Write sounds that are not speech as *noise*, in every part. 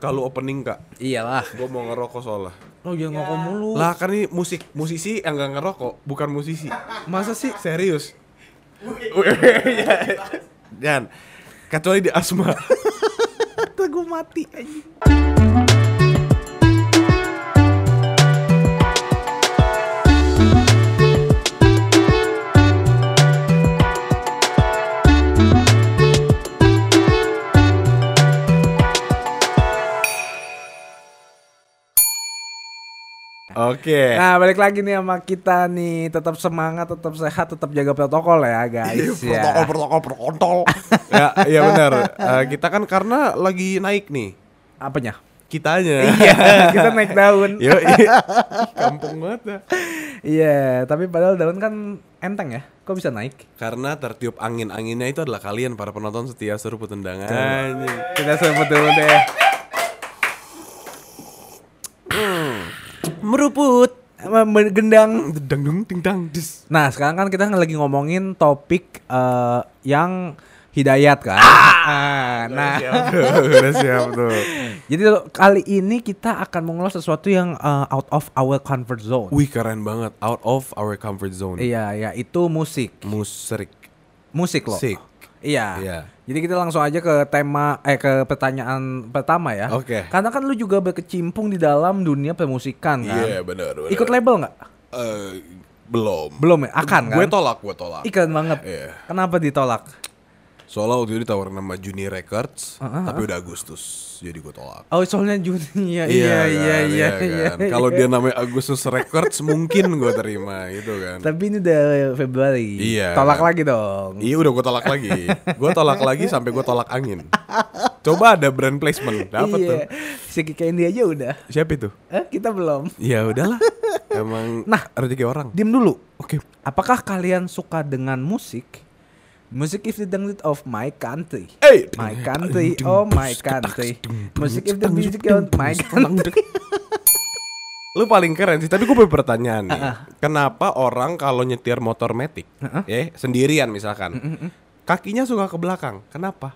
kalau opening kak Iyalah. gue mau ngerokok soalnya Lo jangan ngokok mulu. lah kan ini musik musisi yang gak ngerokok bukan musisi Masa sih? serius jangan kecuali di asma *laughs* Tuh gue mati anjing. Oke. Nah balik lagi nih sama kita nih. Tetap semangat, tetap sehat, tetap jaga protokol ya guys ya. protokol protokol protokol. *laughs* Ya iya benar. Eh, kita kan karena lagi naik nih. Apanya? kitanya. Iya *laughs* kita naik daun. Yo, kampung banget ya. Iya tapi padahal daun kan enteng ya. Kok bisa naik? Karena tertiup angin-anginnya itu adalah kalian para penonton setia seruput undangan. Kita sebut dulu deh Meruput. Gendang Dang dung ting dang dis. Nah sekarang kan kita lagi ngomongin topik eh, yang hidayat kan Ah, Nah Siap tuh, udah siap tuh. jadi kali ini kita akan mengulas sesuatu yang eh, out of our comfort zone Wih keren banget, out of our comfort zone. Iya ya itu musik Musik. Musik loh Sik. Iya. Iya. Jadi kita langsung aja ke tema eh ke pertanyaan pertama ya. Oke. Karena kan lu juga berkecimpung di dalam dunia permusikan kan. Iya benar. benar. Ikut label nggak? Eh, belum. Belum ya? Akan kan? Gue tolak, gue tolak. Ikan banget. Iya. Kenapa ditolak? Soalnya waktu itu ditawarin nama Juni Records, Ah, tapi udah Agustus, jadi gue tolak. Oh soalnya Juni *laughs* ya iya iya kan, iya iya. kan. Kalau dia namanya Agustus Records mungkin gue terima gitu kan. Tapi ini udah Februari. Iya. Tolak lagi dong. Iya udah gue tolak lagi. Gue tolak lagi sampai gue tolak angin. Coba ada brand placement, dapat tuh. iya. Si Kika Indi aja udah. Siapa itu? Eh kita belum. Ya udahlah. Emang Nah. rezeki orang. Diam dulu. Oke. Apakah kalian suka dengan musik? Musik is the dangdut of my country. Eh, My country, oh my country. Musik is the music of my country. Lu paling keren sih, tapi gue punya pertanyaan nih. Kenapa orang kalau nyetir motor metik, ya sendirian misalkan, kakinya suka ke belakang? Kenapa?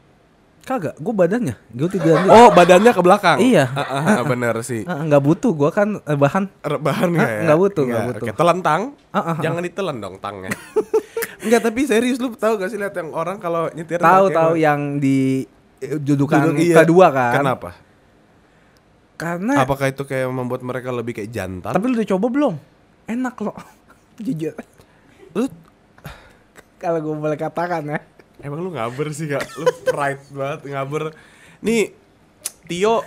Kagak, gue badannya. Gue tiga Oh, *laughs* badannya ke belakang. Iya. Ah, ah, bener sih. Nggak butuh, gue kan eh, bahan. Rebahan nggak ya? nggak butuh, nggak butuh. Oke, telan tang. Ah, ah, ah. Jangan ditelan dong tangnya. *laughs* Enggak, tapi serius lu tahu gak sih lihat yang orang kalau nyetir Tahu tahu yang di eh, judukan Duduk, iya. kedua kan. Kenapa? Karena Apakah itu kayak membuat mereka lebih kayak jantan? tapi lu udah coba belum? Enak loh. *laughs* Jujur. lu Kalau gue boleh katakan ya. emang lu ngaber sih gak? Lu pride banget ngaber. Nih Tio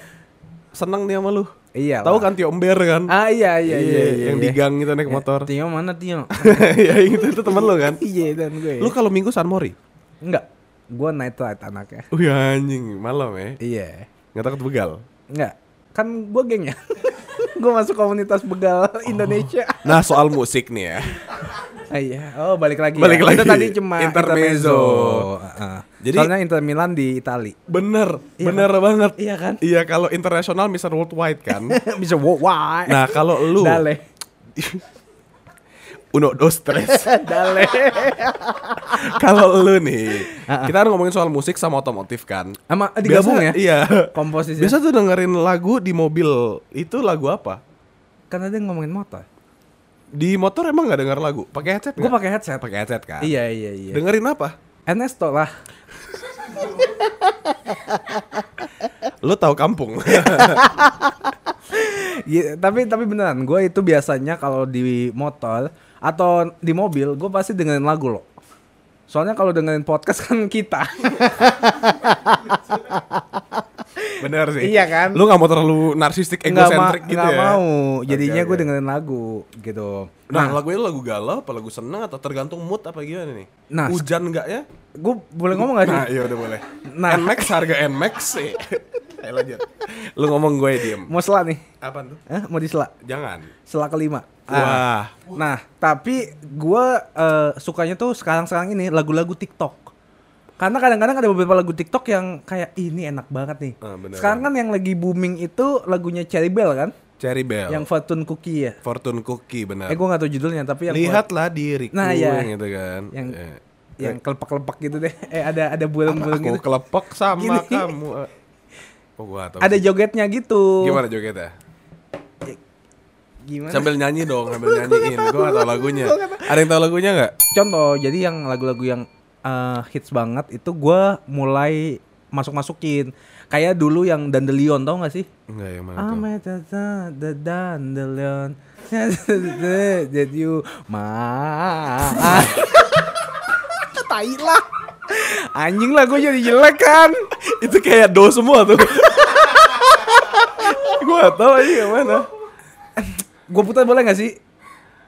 seneng nih sama lu. Iya. Tahu kan Tio Ember kan? Ah iya iya iya. iya yang iya. di gang itu naik motor. Tio mana Tio? *laughs* ya itu itu temen lu kan? *laughs* iya dan gue. Lu kalau Minggu San Mori? enggak. Gue night ride anaknya. Wih anjing, malam ya. Iya. Nggak takut begal. Enggak. Kan gue gengnya. *laughs* gue masuk komunitas begal Indonesia. Nah, soal musik nih ya. Iya. Oh, balik lagi. Balik ya. lagi. Itu tadi cuma Intermezzo. Jadi- Soalnya Inter Milan di Itali. Bener, Iya bener banget. Iya kan? Iya, kalau internasional Mr. Worldwide kan. *laughs* Bisa worldwide. nah, kalau lu Dale. *laughs* uno dos tres. *laughs* Dale. kalau lu nih, ah. kita kan ngomongin soal musik sama otomotif kan. Sama digabung Biasa- ya? Iya. Komposisi. Biasa tuh dengerin lagu di mobil. Itu lagu apa? Kan ada yang ngomongin motor. Di motor emang nggak denger lagu? Pakai headset Gue pakai headset. Pakai headset kan? Iya iya iya. Dengerin apa? Ernesto lah. Lu tahu kampung? *laughs* Iya, tapi tapi beneran gue itu biasanya kalau di motor atau di mobil gue pasti dengerin lagu loh. Soalnya kalau dengerin podcast kan kita. *laughs* Bener sih. Iya kan? Lu nggak mau terlalu narsistik, egosentrik gitu nggak ya? mau. Jadinya Oke, gue dengerin lagu gitu. Nah, lagu itu lagu galau apa lagu seneng atau tergantung mood apa gimana nih? Nah, Hujan nggak ya? gue boleh ngomong gak sih? Nah, iya udah boleh. Nah. Nmax harga Nmax sih. *laughs* Ayo lanjut. Lu ngomong gue diem. Mau sela nih? Apaan tuh? Eh, mau disela? Jangan. Sela kelima. Ah. Wah. Nah, tapi gue eh, sukanya tuh sekarang-sekarang ini lagu-lagu TikTok. Karena kadang-kadang ada beberapa lagu TikTok yang kayak "Ih, ini enak banget nih. Ah, bener. Sekarang kan yang lagi booming itu lagunya Cherry Bell kan? Cherry Bell. Yang Fortune Cookie ya. Fortune Cookie benar. Eh gue gak tahu judulnya tapi yang Lihatlah diriku Nah, yang gitu kan. Yang- Eh, yang kelepak-kelepak gitu deh. Eh ada ada apa burung-burung aku gitu. kelepek sama Gini. kamu. Oh, gua tahu. Ada sih. jogetnya gitu. Gimana jogetnya? Gimana? Sambil nyanyi dong, sambil *laughs* nyanyiin. Gua gak tau lagunya. Ada yang tahu lagunya nggak? Contoh, jadi yang lagu-lagu yang eh, hits banget itu gua mulai masuk-masukin. Kayak dulu yang Dandelion tau gak sih? Enggak yang mana tuh? The, the dandelion *laughs* that you ma *laughs* tai lah anjing lah gue jadi jelek kan Itu kayak do semua tuh. *laughs* gua gak tahu aja yang mana. gue putar boleh gak sih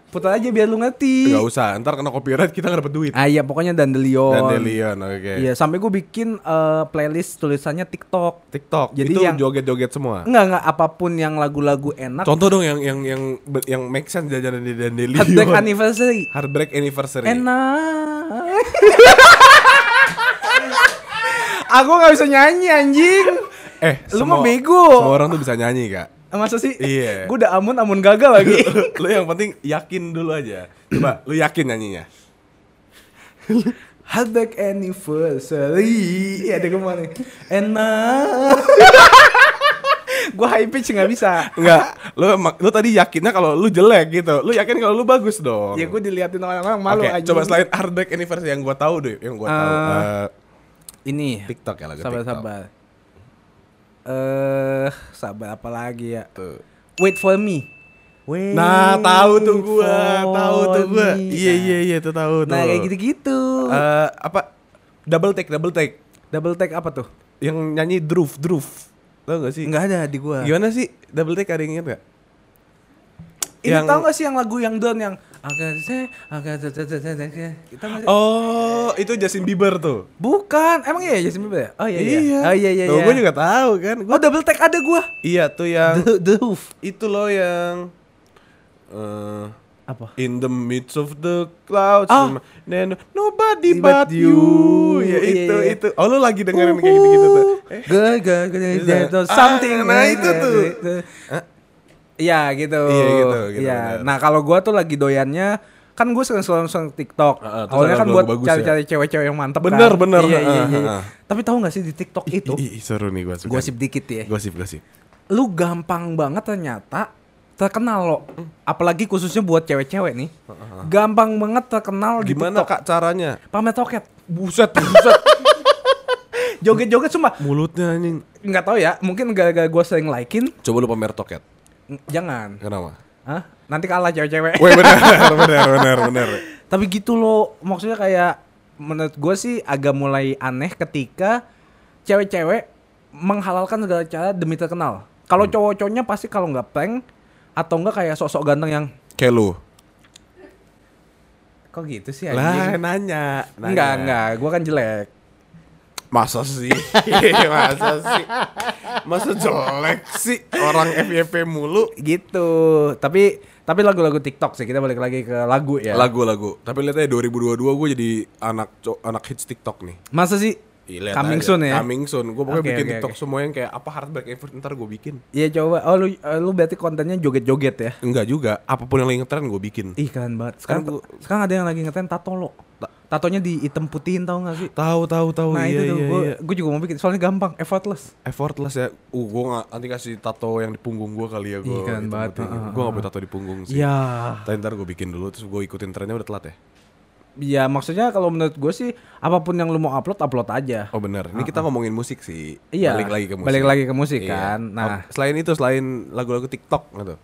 putar aja biar lu ngerti Gak usah, ntar kena copyright kita gak dapet duit. ah iya pokoknya dandelion Dandelion, oke. iya sampai gue bikin eh, playlist tulisannya TikTok TikTok. Jadi itu yang- joget-joget semua. Enggak enggak apa pun yang lagu-lagu enak Contoh dong yang yang yang yang make sense jajanan di Dandelion. Heartbreak anniversary Heartbreak anniversary. Enak. *laughs* Aku nggak bisa nyanyi anjing. Eh, Lu semua- mah bego. Semua orang tuh bisa nyanyi, Kak. Masa sih? Iya. Gue udah amun amun gagal lagi. *laughs* lu yang penting yakin dulu aja. Coba, lu yakin nyanyinya. *laughs* Heartbreak anniversary. Iya ada ke mana? Enak. *laughs* gue high pitch nggak bisa. Enggak, lu lu tadi yakinnya kalau lu jelek gitu. Lu yakin kalau lu bagus dong. Ya gue diliatin orang-orang malu Oke, anjing. coba selain Heartbreak anniversary yang gua tahu deh, yang gua tahu. Eh, Eh, ini. TikTok ya lagu Sabar TikTok. sabar. Eh, sabar apa lagi ya? Tuh. Wait for me. Wait Nah, tahu tuh gua, tahu tuh gua. Iya iya iya, tuh tahu tuh. Nah kayak gitu-gitu. Eh, apa? Double take, double take. Double take apa tuh? Yang nyanyi Droof, Droof. Tahu gak sih? Enggak ada di gua. Gimana sih double take ada yang inget gak? Ini Yang- tahu gak sih yang lagu yang down yang agak se agak kita nggak sih? Oh, itu Justin Bieber tuh. Bukan, emang iya Justin Bieber ya? Oh iya iya. Oh iya iya. Tuh, iya. gua juga tahu kan. Gua, Oh double take ada gua. iya tuh yang The, the Hoof. itu loh yang eh Apa? In the midst of the clouds, Ah. then nobody But but you. you. Ya Iya, itu iya. itu. Oh lu lagi dengerin kayak gitu-gitu tuh. Eh, Good, good, Ah, something. nah itu tuh. Iya gitu. Iya, gitu, gitu, Iya. Nah kalau gua tuh lagi doyannya kan gue sering sering sering TikTok. Ah, ah, terus Awalnya kan buat cari-cari cewek-cewek yang mantep Bener, kan. bener. Iya, iya, Ah, iya. ah, ah. Tapi tahu nggak sih di TikTok itu Ih, ih, seru nih gua suka. gosip dikit ya. Gosip, gosip. lu gampang banget ternyata terkenal lo apalagi khususnya buat cewek-cewek nih gampang banget terkenal di Gimana TikTok Kak caranya? pamer toket buset buset *laughs* joget-joget cuma Mulutnya anjing. nggak tahu ya mungkin gara-gara gue sering likein Coba lu pamer toket. Ng- jangan Kenapa? Hah? nanti kalah cewek-cewek Weh benar, *laughs* benar, benar, benar. tapi gitu loh maksudnya kayak menurut gue sih agak mulai aneh ketika cewek-cewek menghalalkan segala cara demi terkenal kalau Hmm. cowok-cowoknya pasti kalau nggak prank atau enggak kayak sosok ganteng yang Kayak lu. kok gitu sih Lah anjing nanya, nanya. enggak enggak gue kan jelek Masa sih? *laughs* Masa sih? Masa jelek sih orang FYP mulu? gitu tapi tapi lagu-lagu TikTok sih kita balik lagi ke lagu ya Lagu-lagu. Tapi lihat aja 2022 gue jadi anak anak hits TikTok nih. masa sih Ih, lihat coming aja. soon ya Coming soon. Gue pokoknya Oke, bikin oke, TikTok oke. semua yang kayak apa Heartbreak Effort ntar gue bikin. iya coba oh lu eh, lu berarti kontennya joget-joget ya Enggak juga. Apa pun yang lagi ngetren gue bikin. ih keren banget sekarang Kan gua- sekarang ada yang lagi ngetren tato lo tatonya di hitam putihin tau gak sih Tahu tahu tahu. nah iya, itu tuh iya, gue iya. gue juga mau bikin soalnya gampang effortless Effortless ya. Uh, gue nggak nanti kasih tato yang di punggung gue kali ya gue. Ih, keren banget. Ah, ah, Gue gak punya tato di punggung sih. ya Tapi ntar gue bikin dulu terus gue ikutin trennya udah telat ya. ya maksudnya kalau menurut gue sih apa pun yang lu mau upload upload aja Oh bener. Ini kita ngomongin musik sih. Iya, Balik lagi ke musik. balik lagi ke musik Iya. kan. Nah. Oh, selain itu selain lagu-lagu TikTok gitu.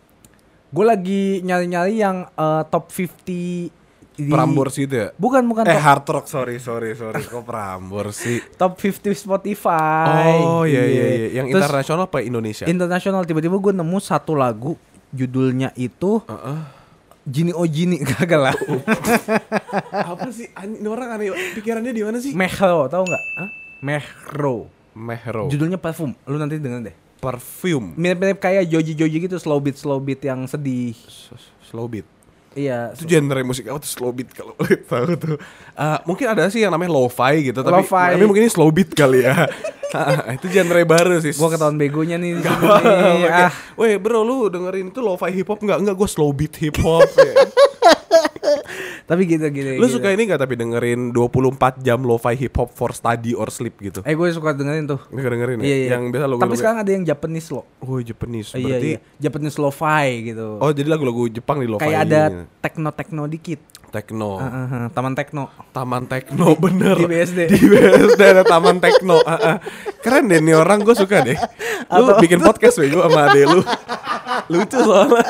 gue lagi nyari-nyari yang eh, top 50 di Prambors gitu ya. bukan bukan Eh top, hard rock sorry sorry sorry kok Prambors sih. *laughs* top 50 Spotify Oh iya iya iya. Yang Terus internasional apa Indonesia? internasional tiba-tiba gue nemu satu lagu judulnya itu Heeh. Jini Oh Jini *laughs* gagal lah apa sih? Ini orang aneh pikirannya di mana sih? Mehro tau nggak Mehro Mehro. judulnya parfum lu nanti denger deh Perfume. mirip-mirip kayak Joji Joji gitu slow beat slow beat yang sedih Slow beat. Iya Itu genre musik apa tuh slow beat kalau *laughs* boleh tahu tuh. Eh, mungkin ada sih yang namanya lo-fi gitu tapi Lo-fi. tapi mungkin ini slow beat kali ya. *laughs* Ah, itu genre baru sih. gue ketahuan begonya nih Gak nih. ah Weh bro lu dengerin itu lo-fi hip hop nggak? Enggak gue slow beat hip hop ya. *laughs* Tapi gitu gitu. Lu gitu. suka ini gak tapi dengerin 24 jam lo-fi hip hop for study or sleep gitu? Eh gue suka dengerin tuh. Nggak dengerin ya? Iya, iya. Yang biasa lo Tapi sekarang ada yang Japanese lo. Oh Japanese Iya, Berarti iya. Japanese lo-fi gitu. Oh jadi lagu-lagu Jepang di lo-fi Kayak ada tekno-tekno dikit. Tekno Heeh, heeh, taman tekno. Taman Tekno bener *laughs* di BSD. Di BSD ada Taman Tekno Ah, ah. Keren deh nih orang gue suka deh Lu Atau- bikin podcast gue sama adek lu Lucu soalnya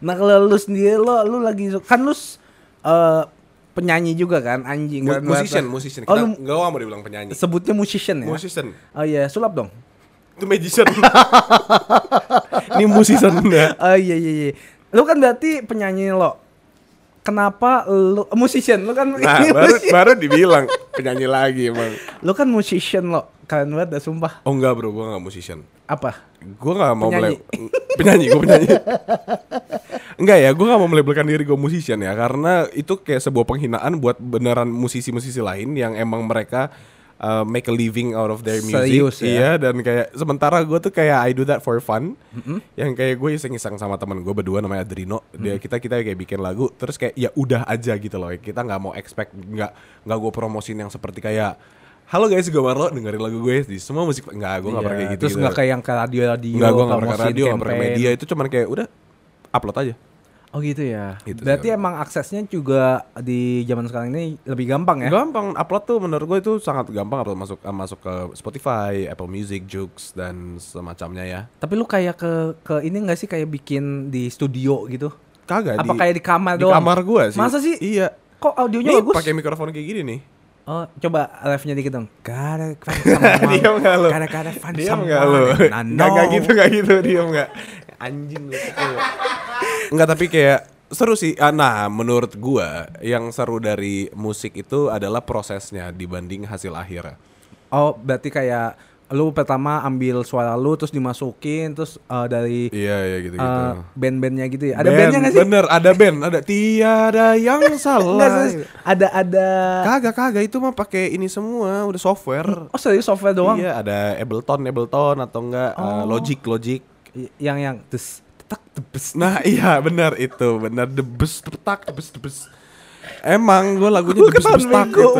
Nah kalau lu sendiri lo lu lagi kan lu eh, penyanyi juga kan anjing Mu- kan Musician, bahasa- musician Oh Kita lu nggak mau dibilang penyanyi sebutnya musician ya? Musician Oh iya, sulap dong. Itu magician *laughs* Ini musician ya Oh iya iya iya. Lu kan berarti penyanyi lo. Kenapa lu musician? Lu kan Nah *laughs* baru, baru dibilang Penyanyi lagi emang lu kan musician lo. Keren banget dah sumpah. Oh enggak bro, gue gak musician Apa? Gue gak mau Penyanyi. melab- Penyanyi, gue penyanyi *laughs* Enggak ya, gue gak mau melabelkan diri gue musician ya Karena itu kayak sebuah penghinaan buat beneran musisi-musisi lain Yang emang mereka uh, make a living out of their music. Serius ya? Iya, dan kayak sementara gue tuh kayak I do that for fun. Yang kayak gue iseng-iseng sama teman gue berdua namanya Adrino. Dia kita kita kayak bikin lagu Terus kayak ya udah aja gitu loh. Kita nggak mau expect, nggak nggak gue promosin yang seperti kayak Halo guys, gue Marlo, dengerin lagu gue di semua musik Enggak, gue gak pernah kayak gitu Iya, Terus nggak kayak yang ke radio-radio. Enggak, gue gak pernah ke promosiin radio, gak pernah media. Itu cuman kayak udah upload aja Oh gitu ya. Gitu Berarti sih. emang aksesnya juga di zaman sekarang ini lebih gampang ya? Gampang, upload tuh menurut gue itu sangat gampang upload masuk eh, masuk ke Spotify, Apple Music, Joox dan semacamnya ya. Tapi lu kayak ke ke ini nggak sih kayak bikin di studio gitu? Kagak Apa di, kayak di kamar di doang? kamar gue sih. Masa sih? Iya. Kok audionya bagus? pakai mikrofon kayak gini nih. Oh, coba live-nya dikit dong. Kada *laughs* Diam nggak lu? Kada kada fun Diam sama nggak lu? Nah, Nggak no. nggak gitu nggak gitu diam nggak. Anjing lu. *laughs* Enggak tapi kayak seru sih. Ah, Nah, menurut gua yang seru dari musik itu adalah prosesnya dibanding hasil akhir. Oh, berarti kayak lu pertama ambil suara lu terus dimasukin terus eh, dari Iya iya gitu gitu. eh, band-bandnya gitu ya. Ada bandnya nggak sih? Bener, ada band, ada tiada yang *laughs* Nggak, salah. serius. ada ada Kagak kagak itu mah pakai ini semua, udah software. Oh, serius software doang? Iya, ada Ableton, Ableton atau enggak Oh. Logic, Logic. I- Yang yang terus tebes. Nah, *laughs* iya benar itu, benar debes tetak, debes debes. Emang gue lagunya debes debes tak gitu.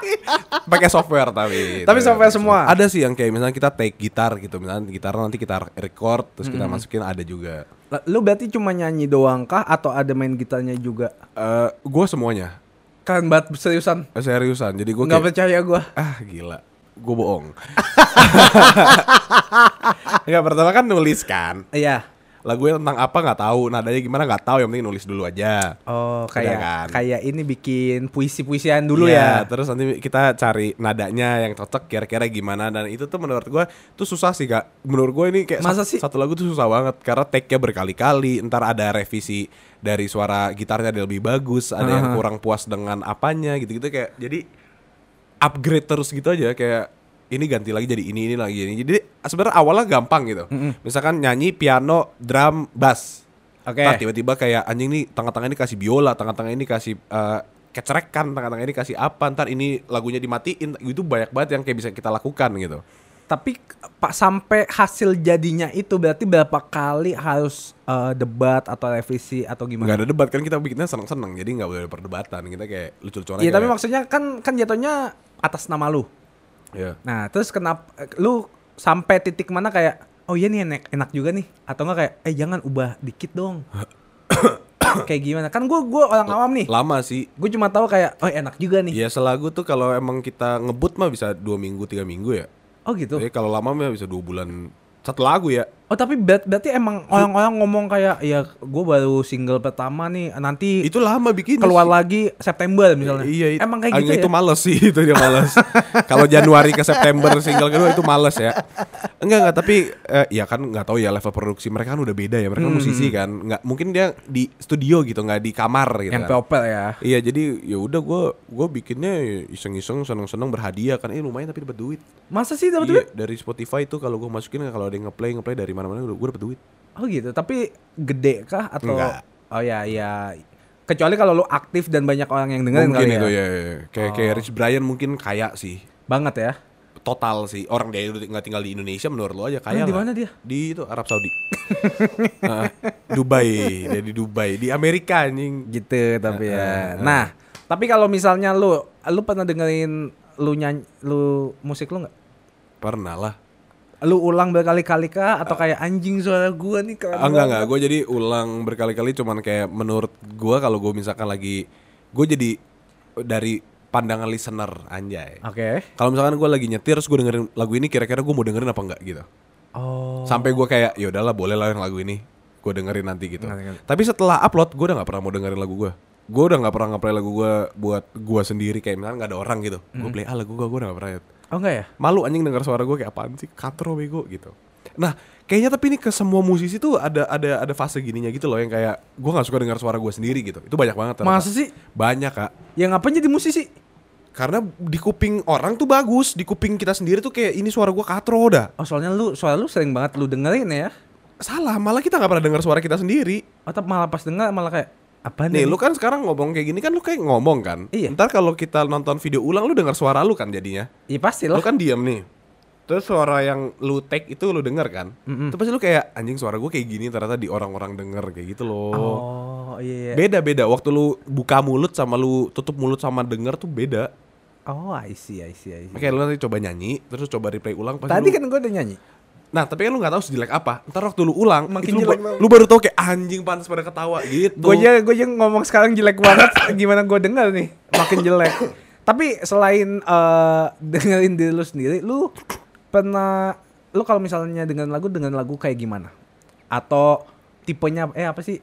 *laughs* Pakai software tapi. Tapi software semua? Ada sih yang kayak misalnya kita take gitar gitu, misalnya gitar nanti kita record terus kita masukin ada juga. Lu berarti cuma nyanyi doang kah atau ada main gitarnya juga? Eh gue semuanya Keren banget seriusan. Eh, seriusan. Jadi gue Nggak percaya gua. ah gila, gue bohong. *laughs* Enggak pertama kan nulis kan. Iya. Lagunya tentang apa nggak tahu, nadanya gimana nggak tahu. Yang penting nulis dulu aja. Oh, kayak kan? kayak ini bikin puisi-puisian dulu Iya, ya. Terus nanti kita cari nadanya yang cocok kira-kira gimana dan itu tuh menurut gue tuh susah sih kak. Menurut gue ini kayak Masa sih? satu lagu tuh susah banget karena take-nya berkali-kali. Ntar ada revisi dari suara gitarnya ada lebih bagus, ada yang Aha. kurang puas dengan apanya gitu-gitu kayak jadi upgrade terus gitu aja kayak ini ganti lagi jadi ini ini lagi ini. Jadi sebenarnya awalnya gampang gitu. Misalkan nyanyi piano, drum, bass. Oke. Ntar tiba-tiba kayak anjing nih tengah-tengah ini kasih biola, tengah-tengah ini kasih eh, kecerekan, tengah-tengah ini kasih apa, ntar ini lagunya dimatiin, itu banyak banget yang kayak bisa kita lakukan gitu. Tapi pak sampai hasil jadinya itu berarti berapa kali harus eh, debat atau revisi atau gimana? ada debat kan kita bikinnya seneng-seneng, jadi nggak boleh ada perdebatan. Kita kayak lucu-lucuan Iya, tapi maksudnya kan kan jatuhnya atas nama lu. Iya. Nah, terus kenapa lu sampai titik mana kayak oh iya nih enak enak juga nih atau enggak kayak eh jangan ubah dikit dong. *coughs* kayak gimana? Kan gua gua orang awam nih. Lama sih. Gue cuma tahu kayak oh enak juga nih. Ya selagu tuh kalau emang kita ngebut mah bisa dua minggu, tiga minggu ya. Oh gitu. Jadi kalau lama mah bisa dua bulan satu lagu ya. Oh tapi ber- berarti emang orang-orang ngomong kayak ya gue baru single pertama nih nanti Itu lama bikin. keluar lagi September misalnya. Iya, it- emang kayak gitu ya. itu males sih itu dia males. *laughs* Kalau Januari ke September single kedua itu males ya. Enggak enggak tapi eh, ya kan nggak tahu ya level produksi mereka kan udah beda ya. Mereka kan Hmm. musisi kan. Nggak mungkin dia di studio gitu, nggak di kamar gitu. yang kan. ya. Iya jadi ya udah gue gue bikinnya iseng-iseng seneng-seneng berhadiah kan. Eh lumayan tapi dapat duit. Masa sih dapat Iya, duit? dari Spotify itu kalau gue masukin kalau ada yang ngeplay ngeplay dari mana-mana gue dapet duit. Oh gitu. Tapi gede kah atau Enggak. Oh ya ya. Kecuali kalau lu aktif dan banyak orang yang dengerin mungkin kali itu ya. ya. ya. Kayak kayak Rich Brian mungkin kaya sih. Banget ya. total sih. Orang dia nggak tinggal di Indonesia menurut lo aja kaya di mana dia? Di itu Arab Saudi. *laughs* Dubai, dia di Dubai, di Amerika anjing. Gitu tapi ya. Nah, tapi kalau misalnya lu lu pernah dengerin lu nyanyi lu musik lu nggak? Pernah lah. Lu ulang berkali-kali kah atau kayak anjing suara gua nih keren Ah, enggak enggak, gue jadi ulang berkali-kali cuman kayak menurut gue kalau gue misalkan lagi gue jadi dari pandangan listener anjay. Oke. Kalau misalkan gue lagi nyetir terus gue dengerin lagu ini kira-kira gue mau dengerin apa enggak gitu. Oh. Sampai gue kayak ya udahlah boleh lah yang lagu ini gue dengerin nanti gitu. Ngerti, ngerti. Tapi setelah upload gue udah nggak pernah mau dengerin lagu gue. Gue udah nggak pernah ngeplay lagu gue buat gue sendiri kayak misalkan nggak ada orang gitu. Gue play ah lagu gue gue udah gak pernah. Oh enggak ya? Malu anjing denger suara gue kayak apaan sih katro bego gitu. Nah kayaknya tapi ini ke semua musisi tuh ada ada ada fase gininya gitu loh yang kayak gue nggak suka dengar suara gue sendiri gitu. Itu banyak banget. ternyata. Masa sih? Banyak kak. Ya ngapain jadi musisi? Karena di kuping orang tuh bagus, di kuping kita sendiri tuh kayak ini suara gue katro dah. Oh soalnya lu suara lu sering banget lu dengerin ya. Salah, malah kita nggak pernah dengar suara kita sendiri. Atau malah pas denger malah kayak apa Nih, lu kan sekarang ngomong kayak gini kan lu kayak ngomong kan. Iya. Ntar kalau kita nonton video ulang lu dengar suara lu kan jadinya. Iya pasti Lu lah. kan diam nih. Terus suara yang lu take itu lu denger kan. Mm-mm. Itu pasti lu kayak anjing suara gue kayak gini ternyata di orang-orang denger kayak gitu loh. Oh iya. iya. Beda-beda waktu lu buka mulut sama lu tutup mulut sama denger tuh beda. Oh I see I see I see. Oke, lu nanti coba nyanyi, terus coba replay ulang pasti Tadi lu- kan gue udah nyanyi. Nah, tapi kan lu gak tahu sejelek apa. Ntar waktu lu ulang, Makin itu lu, jelek lu baru tahu kayak anjing pantas pada ketawa gitu. Gue aja gue aja ngomong sekarang jelek banget. *coughs* Gimana gue denger nih? Makin jelek. Tapi selain eh, dengerin diri lu sendiri, lu pernah lu kalau misalnya dengan lagu dengan lagu kayak gimana? Atau tipenya eh apa sih?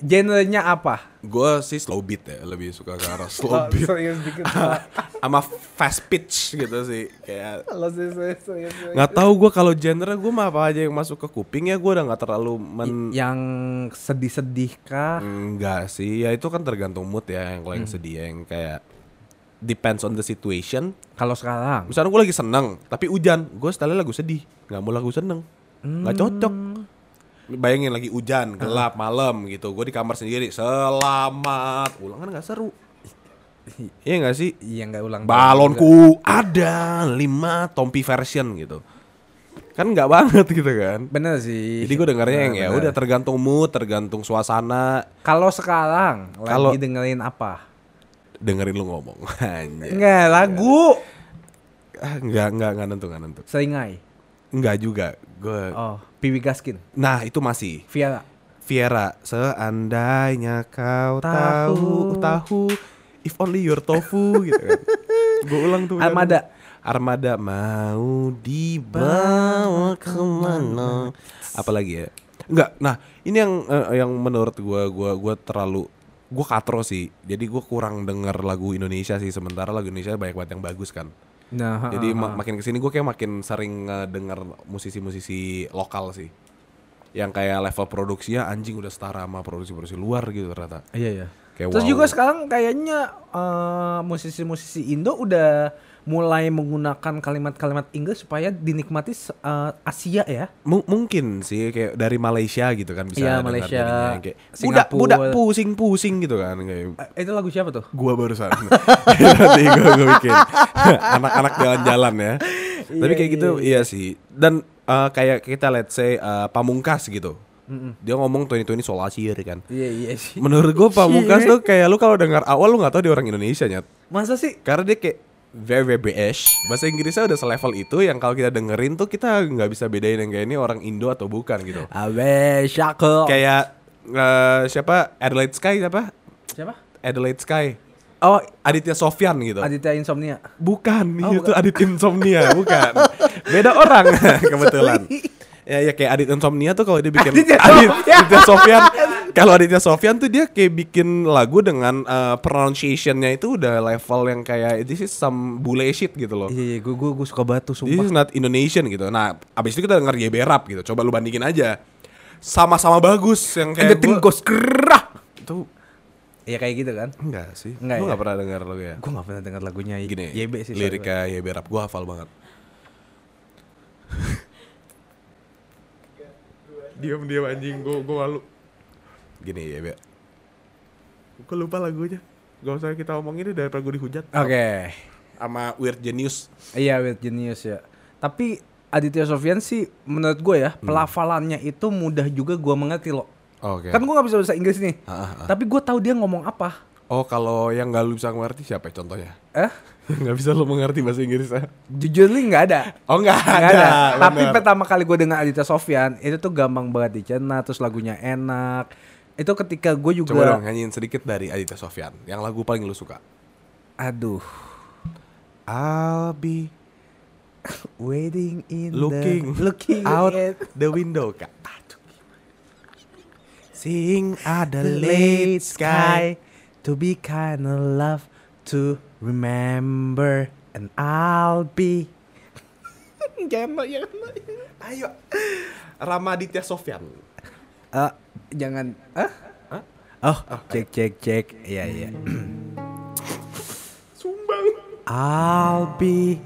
Genrenya apa? Gue sih slow beat ya, lebih suka ke arah slow beat. serius dikit Pak. *laughs* sama fast pitch gitu sih kayak serius, serius, nggak tahu gue kalau genre gue mah apa aja yang masuk ke kuping ya gue udah nggak terlalu men yang sedih-sedih kah? enggak sih ya itu kan tergantung mood ya yang kalau yang sedih yang kayak depends on the situation Kalau sekarang misalnya gue lagi seneng tapi hujan gue setelnya lagu sedih nggak mau lagu seneng nggak cocok bayangin lagi hujan gelap malam gitu gue di kamar sendiri selamat ulang kan nggak seru iya nggak sih Iya nggak ulang tahun juga. balonku ada lima Tompi version gitu kan nggak banget gitu kan Bener sih. jadi gue dengarnya yang ya udah tergantung mood tergantung suasana Kalau sekarang Kalau- lagi dengerin apa? dengerin lu ngomong. *laughs* Enggak, lagu. Ah, nggak nggak nggak nentu nggak nentu Seringai. nggak juga gue Oh, Piwi Gaskin. nah itu masih Viera. Viera seandainya kau Tahu. tahu tahu if only your tofu *laughs* gitu kan gue ulang tuh Armada. Armada mau dibawa ke mana apalagi ya Enggak, nah ini yang eh, yang menurut gua gua gua terlalu gua katro sih. Jadi gua kurang denger lagu Indonesia sih sementara lagu Indonesia banyak banget yang bagus kan. Nah, Jadi ha, ha. makin ke sini gue kayak makin sering denger musisi-musisi lokal sih. Yang kayak level produksinya anjing udah setara sama produksi-produksi luar gitu ternyata. Iya, iya. Kayak Terus wow. juga sekarang kayaknya eh, musisi-musisi Indo udah mulai menggunakan kalimat-kalimat Inggris supaya dinikmati eh, Asia ya. Mu- mungkin sih kayak dari Malaysia gitu kan bisa Iya, dengar Malaysia, kayak budak budak pusing pusing gitu kan kayak Eh, itu lagu siapa tuh? gua barusan. *laughs* Nanti gua, gua bikin. *laughs* Anak-anak jalan-jalan ya. Tapi kayak gitu iya sih. Dan eh, kayak kita let's say eh, pamungkas gitu dia ngomong 2020 soal Asia kan? Iya, iya sih. menurut gua pamungkas *laughs* Iya. tuh kayak lu kalau dengar awal lu nggak tahu dia orang Indonesia nyat. Masa sih? karena dia kayak very very British bahasa Inggrisnya udah selevel itu yang kalau kita dengerin tuh kita nggak bisa bedain yang kayak ini orang Indo atau bukan gitu. Awe, Shako. kayak eh, siapa? Adelaide Sky siapa? Siapa? Adelaide Sky. Oh, Aditya Sofyan gitu. Aditya Insomnia. bukan Oh, itu Adit Insomnia bukan. Beda orang *laughs* kebetulan ya ya kayak Adit Insomnia tuh kalau dia bikin Aditya Adit, Sofyan. Aditya Sofyan kalau Aditya Sofyan tuh dia kayak bikin lagu dengan eh, pronunciation-nya itu udah level yang kayak this is some bullshit gitu loh Iya, gue gue gue suka banget tuh This sumpah. is not Indonesian gitu. Nah, abis itu kita denger YB rap gitu. Coba lu bandingin aja. Sama-sama bagus yang kayak gua, goes gerah. itu Iya kayak gitu kan. enggak sih. Enggak Lu ya? enggak pernah denger lagu ya? Gue gak pernah dengar lagunya Gini, YB sih. liriknya YB rap gua hafal banget. Diam diam anjing gua gua malu. Gini YB. Gua lupa lagunya. Gak usah kita omongin ini daripada gue dihujat. Oke. sama Weird Genius. Iya, Weird Genius ya. Tapi Aditya Sofyan sih menurut gue ya, pelafalannya itu mudah juga gue mengerti loh. Oke. Kan gue gak bisa bahasa Inggris nih. Ah, ah, ah. Tapi gue tahu dia ngomong apa. Oh, kalau yang nggak lu bisa mengerti siapa ya contohnya? Eh? Nggak bisa lu mengerti bahasa Inggris ya? Jujur nih nggak ada. Oh, nggak Nggak ada. ada. Tapi bener. pertama kali gue dengar Aditya Sofyan itu tuh gampang banget dicerna, terus lagunya enak. Itu ketika gue juga, Coba dong nyanyiin sedikit dari Aditya Sofyan. Yang lagu paling lu suka. aduh, I'll be waiting in looking, the, looking out at the window kak. Aduh. Seeing the late sky to be kind of love to remember and I'll be. *laughs* Jangan jangan Ayo. Ramaditya Sofyan. Eh, jangan. Ah Hah? oh cek cek cek. Iya iya. *clears throat* Sumbang. I'll be.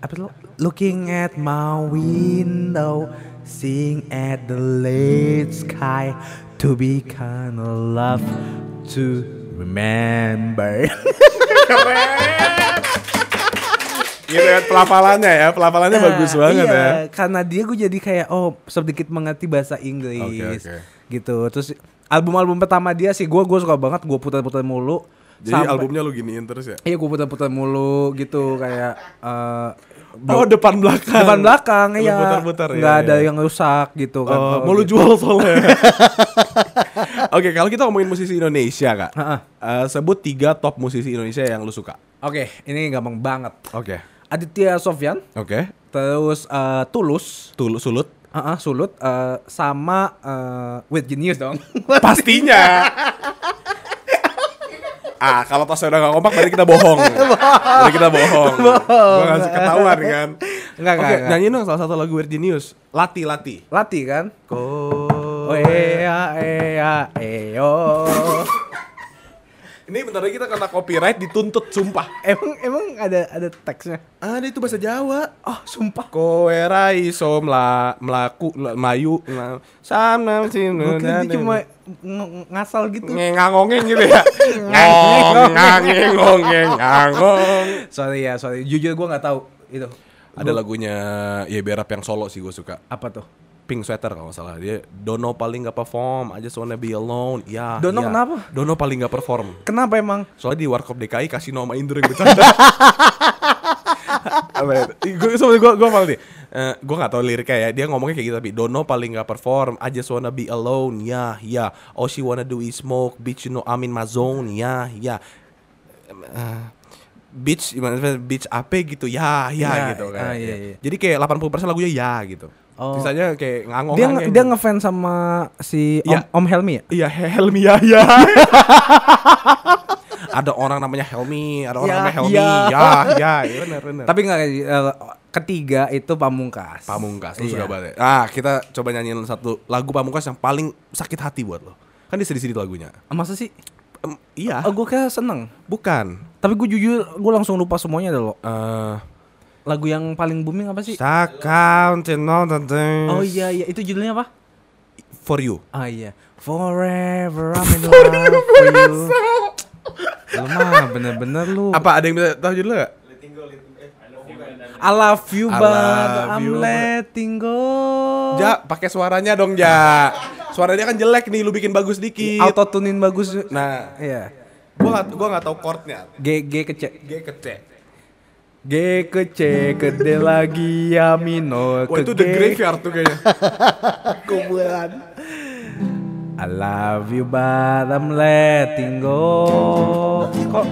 Apa looking at my window seeing at the late sky. To be kind of love to remember Gitu ya pelafalannya ya, pelafalannya bagus banget iya, ya. Karena dia gue jadi kayak oh sedikit mengerti bahasa Inggris Oke, oke. gitu. Terus album-album pertama dia sih gue gue suka banget gue putar-putar mulu. Jadi Sampai- albumnya lu giniin terus ya? Iya gue putar-putar mulu gitu kayak eh Oh depan belakang. depan belakang Lu ya putar-putar ya, nggak ada ya. yang rusak gitu kan Oh, mau lu gitu. jual soalnya. *laughs* Oke, kalau kita ngomongin musisi Indonesia kak, eh, sebut tiga top musisi Indonesia yang lu suka. oke ini gampang banget Oke, Aditya Sofyan oke. terus eh, Tulus Tul sulut. Ah, Sulut eh, sama eh, With Genius dong Pastinya. *laughs* ah, kalau tasnya udah gak kompak berarti kita bohong. *laughs* berarti kita bohong. Gua ngasih ketahuan kan. Enggak, Oke, enggak, enggak. nyanyiin dong salah satu lagu Virginius. Lati, Lati. Lati kan Ko. Oh ea ea eo Ini bentar lagi kita kena copyright dituntut sumpah. Emang emang ada ada teksnya? Ada itu bahasa Jawa. Oh sumpah. Kowe ra iso mla, mlaku la- melayu la- sama sinu dia cuma ng- ngasal gitu. Ngengangongeng gitu ya. Ngong ngangeng ngongeng ngangong. Sorry ya sorry. Jujur gue nggak tahu. Itu. Ada lagunya ya berap yang solo sih gue suka. Apa tuh Pink Sweater kalau salah. Dia Dono paling nggak perform I just wanna be alone. Ya Dono ya. kenapa? Dono paling nggak perform. Kenapa emang? Soalnya di Warkop DKI kasih nama Indra yang bercanda. *laughs* Apa ya? Gue gue gue malah nih. Eh, gue nggak tahu liriknya ya. Dia ngomongnya kayak gitu tapi Dono paling nggak perform I just wanna be alone. Ya ya. All she wanna do is smoke bitch you know I'm in my zone. Ya ya. Eh, bitch gimana sih, bitch apa gitu? Ya ya, Ya, gitu kan. ah, iya, iya. jadi kayak 80% lagunya ya gitu Oh. sisanya kayak ngangong dia nge- dia ngefans sama si Om, Iya. Om Helmi ya Iya Helmi ya ya. *laughs* ada orang namanya Helmi, ada orang Ya, namanya Helmi. ya. Ya, ya, ya benar benar. tapi nggak eh, ketiga itu Pamungkas Pamungkas lu Iya. suka banget. ya? Ah, kita coba nyanyiin satu lagu Pamungkas yang paling sakit hati buat lo. Kan dia sedih-sedih lagunya. masa sih Em, iya, oh, gue kayak seneng bukan. tapi gue jujur gue langsung lupa semuanya dah lo Eh, lagu yang paling booming apa sih all the days oh iya iya itu judulnya apa for you. Ah iya. Forever I'm in love *laughs* for you. Lu mah bener-bener lu. Apa ada yang bisa tahu judulnya gak? I love you I but love I'm you, letting go. Ja, pakai suaranya dong, Ja. Suara dia kan jelek nih, lu bikin bagus dikit. Auto tunin bagus. Nah, Iya. gua gak, gua gak tahu chordnya. G G ke C. G ke C. G ke C ke D lagi ya minor Wah ke itu G. The Graveyard tuh kayaknya. *laughs* Kumpulan. I love you but I'm letting go. Kok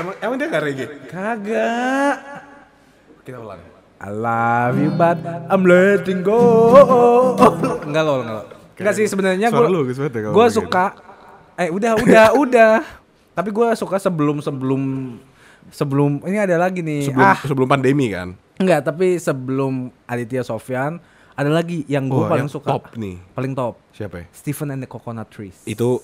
emang emang dia gak reggae? Kagak. Kita ulang. I love you but I'm letting go. enggak loh, enggak loh. Enggak sih sebenarnya gue ya suka eh udah udah *laughs* udah. Tapi gue suka sebelum sebelum ini ada lagi nih. Sebelum ah, sebelum pandemi kan. enggak, tapi sebelum Aditya Sofyan ada lagi yang gue Wah, paling yang suka. top nih. Paling top. Siapa ya? Stephen and the Coconut Trees. Itu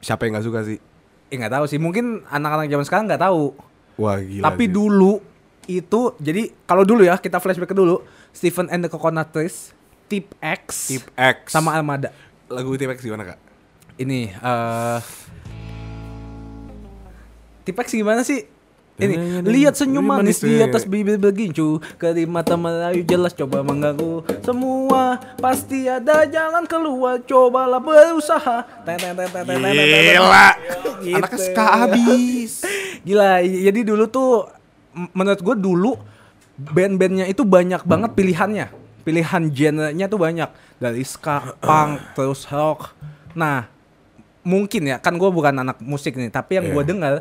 siapa yang gak suka sih? Eh nggak tahu sih, mungkin anak-anak zaman sekarang nggak tahu. Wah gila. Tapi sih. dulu itu jadi kalau dulu ya kita flashback ke dulu Stephen and the Coconut Trees, Tip X, Tip X sama Armada. lagu Tip X gimana kak? Ini eh Tip X gimana sih? Ini lihat senyum manis di atas bibir begincu Keri mata merayu jelas coba mengganggu Semua pasti ada jalan keluar Cobalah berusaha. Gila. Gitu. Anaknya ska abis. *laughs* Gila, jadi dulu tuh menurut gue dulu band-bandnya itu banyak banget pilihannya. Pilihan genrenya tuh banyak dari ska, punk, *clears throat* terus rock. Nah, mungkin ya kan gue bukan anak musik nih, tapi yang gue Iya. dengar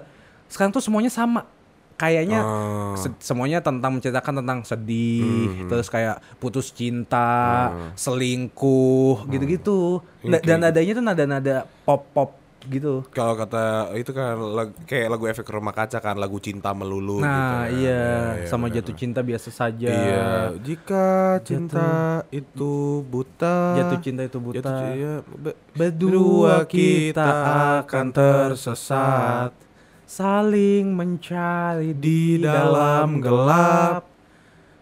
sekarang tuh semuanya sama. Kayaknya se- semuanya tentang menceritakan tentang sedih, terus kayak putus cinta, selingkuh, gitu-gitu. Da- Oke. Dan nadanya tuh nada-nada pop-pop gitu. Kalau kata itu kan lag- kayak lagu efek rumah kaca kan lagu cinta melulu Nah gitu. iya, iya, sama benar. jatuh cinta biasa saja. Iya, jika cinta itu buta. Jatuh cinta itu buta. Jatuh iya, be- Berdua kita akan tersesat, saling mencari di dalam gelap.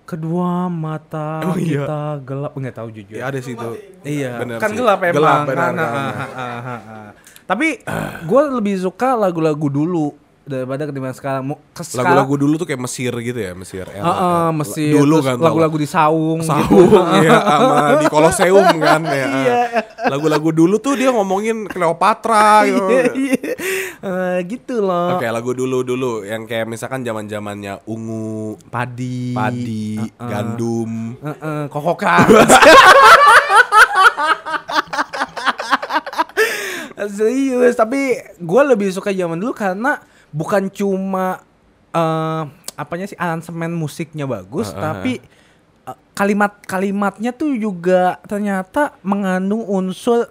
Kedua mata Emang *laughs* iya? kita gelap, nggak tahu jujur. Ya ada sih itu. Iya, Bener kan sih. gelap emang. Gelap, kan, kan. ah, ah, ah, ah, ah. Tapi gue lebih suka lagu-lagu dulu daripada ketimbang sekarang. Mu- ke sekarang- Lagu-lagu dulu tuh kayak Mesir gitu ya, Mesir. ah, era- Mesir, Dulu kan. lagu-lagu di saung, Saung gitu. *laughs* ya sama di Koloseum kan ya. Iya. Lagu-lagu dulu tuh dia ngomongin Cleopatra *laughs* gitu. Eh, gitu loh. Oke, lagu dulu dulu yang kayak misalkan zaman-zamannya ungu, Padi, padi, gandum. Eh, eh, kokokan. *laughs* Serius, tapi gue lebih suka zaman dulu karena bukan cuma eh apanya sih aransemen musiknya bagus, Heeh. tapi eh, kalimat-kalimatnya tuh juga ternyata mengandung unsur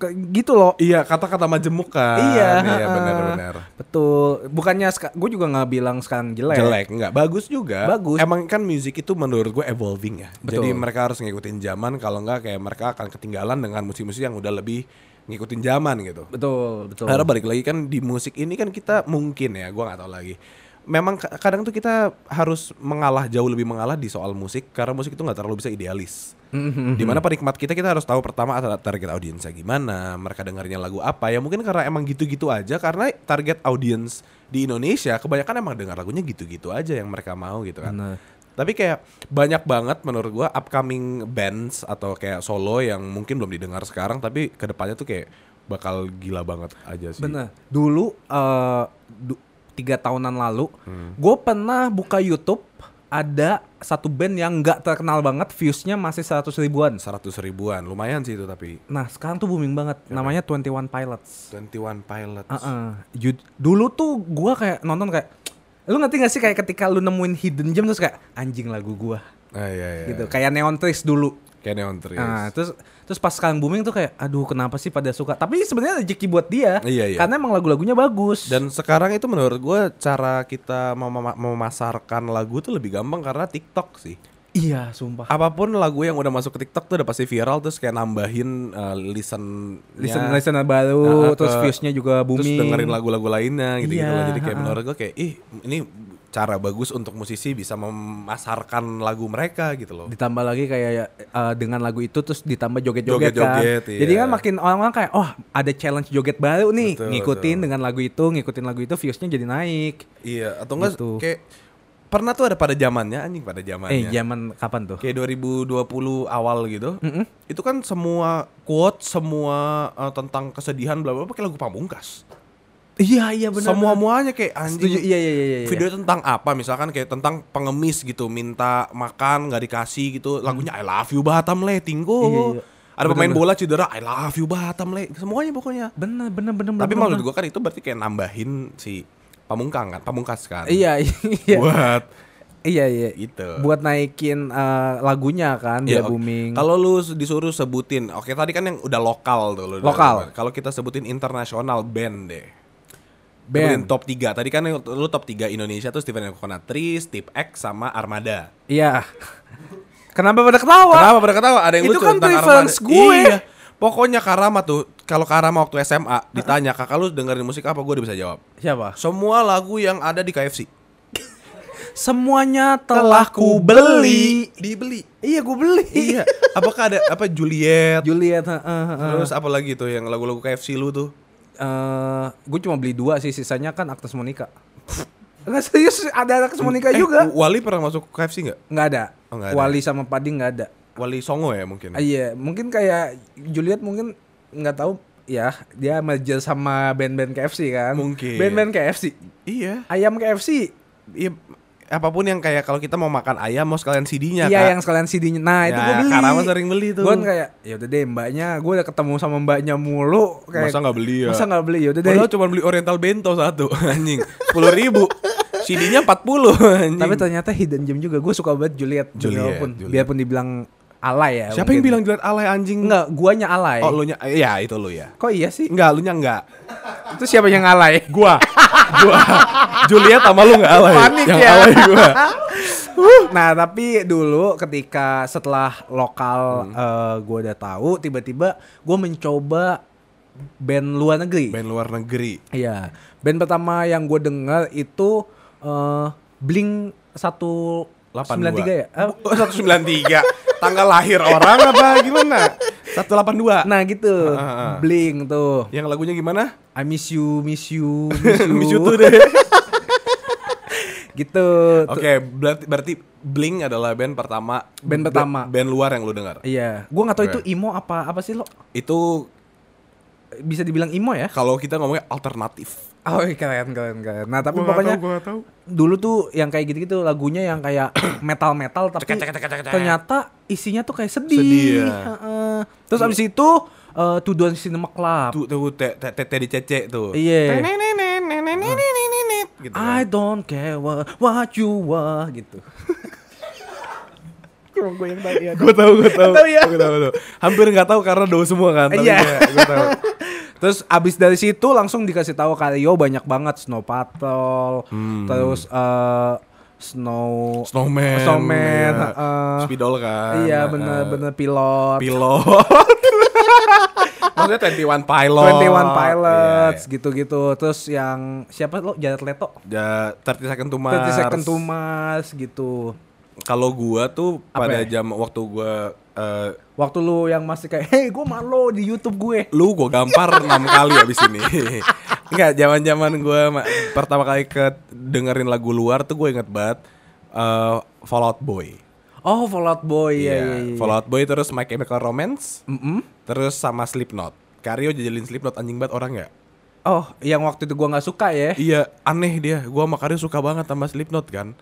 ke- gitu loh. Iya, kata-kata majemuk kan. Iya, iya benar-benar. Betul. Bukannya gue juga nggak bilang sekarang jelek. Jelek enggak, bagus juga. Bagus. Emang kan musik itu menurut gue evolving ya. Betul. Jadi mereka harus ngikutin zaman kalau enggak kayak mereka akan ketinggalan dengan musik-musik yang udah lebih ngikutin zaman gitu. Betul, betul. Karena balik lagi kan di musik ini kan kita mungkin ya, gua nggak tahu lagi. Memang ka- kadang tuh kita harus mengalah jauh lebih mengalah di soal musik karena musik itu nggak terlalu bisa idealis. Mhm. Di mana penikmat kita kita harus tahu pertama tar- target audiensnya gimana, mereka dengarnya lagu apa ya mungkin karena emang gitu-gitu aja karena target audiens di Indonesia kebanyakan emang dengar lagunya gitu-gitu aja yang mereka mau gitu kan. Bener. Tapi kayak banyak banget menurut gua upcoming bands atau kayak solo yang mungkin belum didengar sekarang tapi ke depannya tuh kayak bakal gila banget aja sih. Bener. Dulu eh, du- tiga tahunan lalu, Hmm. gue pernah buka YouTube ada satu band yang nggak terkenal banget, viewsnya masih 100 ribuan. 100 ribuan, lumayan sih itu tapi. Nah sekarang tuh booming banget, namanya 21 Pilots. 21 Pilots. Heeh. Ju- Dulu tuh gue kayak nonton kayak, lu ngerti gak sih kayak ketika lu nemuin hidden gem terus kayak anjing lagu gua Ah, iya, iya. gitu, kayak Neon Trees dulu. Kayak Neon Trees. Nah, terus terus pas sekarang booming tuh kayak aduh kenapa sih pada suka. Tapi sebenarnya rezeki buat dia. Iya, iya. Karena emang lagu-lagunya bagus. Dan sekarang itu menurut gue cara kita mem- memasarkan lagu tuh lebih gampang karena TikTok sih. iya, sumpah. Apa pun lagu yang udah masuk ke TikTok tuh udah pasti viral terus kayak nambahin uh, listen Listen listener baru, Nah, terus ke- viewsnya juga terus booming. dengerin lagu-lagu lainnya gitu gitu Iya. Jadi kayak ha-ha. menurut gue kayak ih ini cara bagus untuk musisi bisa memasarkan lagu mereka gitu loh. Ditambah lagi kayak eh, dengan lagu itu terus ditambah joget-joget kan. Iya. Jadi kan makin orang-orang kayak oh ada challenge joget baru nih. Betul, ngikutin betul. dengan lagu itu, ngikutin lagu itu viewsnya jadi naik. Iya, atau enggak Gitu. kayak pernah tuh ada pada zamannya anjing pada Eh, zamannya. zaman kapan tuh? kayak 2020 awal gitu. Mm-mm. Itu kan semua quote, semua uh, tentang kesedihan bla bla pakai lagu pamungkas. Iya, iya benar. Semua muanya kayak anjing. Setuju. Iya, iya, iya, iya. Video tentang apa misalkan kayak tentang pengemis gitu, minta makan nggak dikasih gitu. Lagunya I love you Batam le, tinggo. Iya, iya. Ada pemain bola cedera, I love you Batam le. Semuanya pokoknya. Bener, bener, bener. Tapi bener, bener. gua kan itu berarti kayak nambahin si pamungkang kan, pamungkas kan. Iya, iya. Buat Iya, iya. gitu. Buat naikin eh, lagunya kan Iya, biar oke. booming. Kalau lu disuruh sebutin, oke tadi kan yang udah lokal tuh lu. Lokal. Kalau kita sebutin internasional band deh. Band. Top 3. Tadi kan lu top 3 Indonesia tuh Steven and Coconut Trees, Tip X sama Armada. Iya. *laughs* Kenapa pada ketawa? Kenapa pada ketawa? Ada yang Itu lucu kan tentang preference Armada. gue. Iya. Pokoknya Karama tuh, kalau Karama waktu SMA ditanya, "Kakak lu dengerin musik apa?" Gue udah bisa jawab. Siapa? Semua lagu yang ada di KFC. Semuanya telah ku beli. Dibeli. Iya, gue beli. Iya. Apakah ada apa Juliet? Juliet, heeh, heeh. Terus apa lagi tuh yang lagu-lagu KFC lu tuh? Eh gue cuma beli dua sih, sisanya kan Agnes Monica. *laughs* Enggak serius ada anak Monica Eh, juga. Wali pernah masuk KFC nggak? Enggak ada. Oh, nggak ada. Wali sama Padi enggak ada. Wali Songo ya mungkin. Ah, Iya, mungkin kayak Juliet mungkin nggak tahu ya dia merger sama band-band KFC kan. Mungkin. Band-band KFC. Iya. Ayam KFC. Iya. Apa pun yang kayak kalau kita mau makan ayam mau sekalian CD-nya Iya yang sekalian CD-nya. Nah, itu Ya, gue beli. Karama sering beli tuh. Gue kayak ya udah deh mbaknya, gue udah ketemu sama mbaknya mulu kayak Masa nggak beli ya? Masa nggak beli? Ya udah deh. Padahal cuma beli Oriental Bento satu *laughs* anjing. 10 ribu. CD-nya 40 *laughs* anjing. Tapi ternyata hidden gem juga. Gue suka banget Juliet. Juliet, Biarpun, Juliet. biarpun dibilang alay ya. Siapa yang mungkin. bilang Juliet alay anjing? Enggak, guanya alay. Oh, lu nya ya itu lu ya. Kok iya sih? Enggak, lu nya enggak. Itu siapa yang alay? Gua. gua. Juliet sama lu enggak alay. Panik yang ya. alay gua. nah, tapi dulu ketika setelah lokal Hmm. eh, gue udah tahu, tiba-tiba gue mencoba band luar negeri. Band luar negeri. Iya, band pertama yang gue dengar itu eh Blink 193 ya? Eh, Oh, 193. Tanggal lahir orang apa gimana? 182. nah gitu, Ah, ah, ah. Blink tuh. Yang lagunya gimana? I miss you, miss you, *laughs* miss you. Miss you too deh. *laughs* gitu. Oke, berarti berarti Blink adalah band pertama Band pertama. ba- band luar yang lu dengar. Iya, gue nggak tahu Oke. itu emo apa apa sih lo? Itu Bisa dibilang emo ya? kalau kita ngomongnya alternatif. *laughs* Oh iya, keren keren keren. Nah tapi pokoknya gua tahu. dulu tuh yang kayak gitu-gitu lagunya yang kayak *coughs* metal metal tapi Cek, cek, cek, cek, cek. ternyata isinya tuh kayak sedih. Sedih, ya. Heeh. Terus abis itu uh, Tuduhan Cinema Club. Tuh tuh te te te di cece tuh. Iya. Gitu I don't care what, what you want gitu. Cuma gue yang tahu ya. Gue tahu, gue tahu. Tahu ya? Gue tahu, gue tahu. Hampir nggak tahu karena do semua kan. Tapi Iya. ya, gue tahu. *laughs* Terus abis dari situ langsung dikasih tahu Karyo banyak banget Snow Patrol, terus eh, Snow Snowman. Snowman, iya. heeh. Spidol kan. Iya bener-bener pilot. Pilot. *laughs* Maksudnya 21 Pilot. 21 Pilots Iya, gitu-gitu. Terus yang siapa lo Jared Leto? Ja, 30 Second to Mars. 30 Second to Mars gitu. Kalau gua tuh Apa pada ya? jam waktu gua eh, Waktu lu yang masih kayak, "Hey, gue malu di YouTube gue." lu gua gampar 6 kali abis ini. *laughs* Enggak, zaman-zaman gua ma- pertama kali ke dengerin lagu luar tuh gue inget banget eh, Fallout Boy. Oh, Fallout Boy ya, ya, ya. Fallout Boy terus My Chemical Romance, Mm-mm. terus sama Slipknot. Karyo jajalin Slipknot anjing banget orang ya. Oh, yang waktu itu gua nggak suka ya. Iya, aneh dia. Gua sama Karyo suka banget sama Slipknot kan.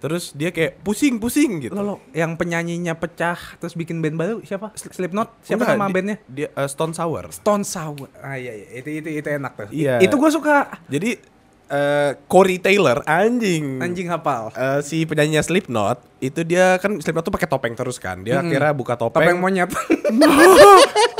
Terus dia kayak pusing-pusing gitu. Lo, lo, yang penyanyinya pecah terus bikin band baru siapa? Sl- Slipknot? Siapa Enggak, nama di- bandnya? Dia eh, Stone Sour. Stone Sour. Ah iya iya, itu itu itu enak tuh. Iya. Itu gua suka. Jadi eh, Corey Taylor anjing. Anjing hafal. Eh, si penyanyinya Slipknot itu dia kan Slipknot tuh pakai topeng terus kan. Dia akhirnya buka topeng. Topeng monyet. *laughs*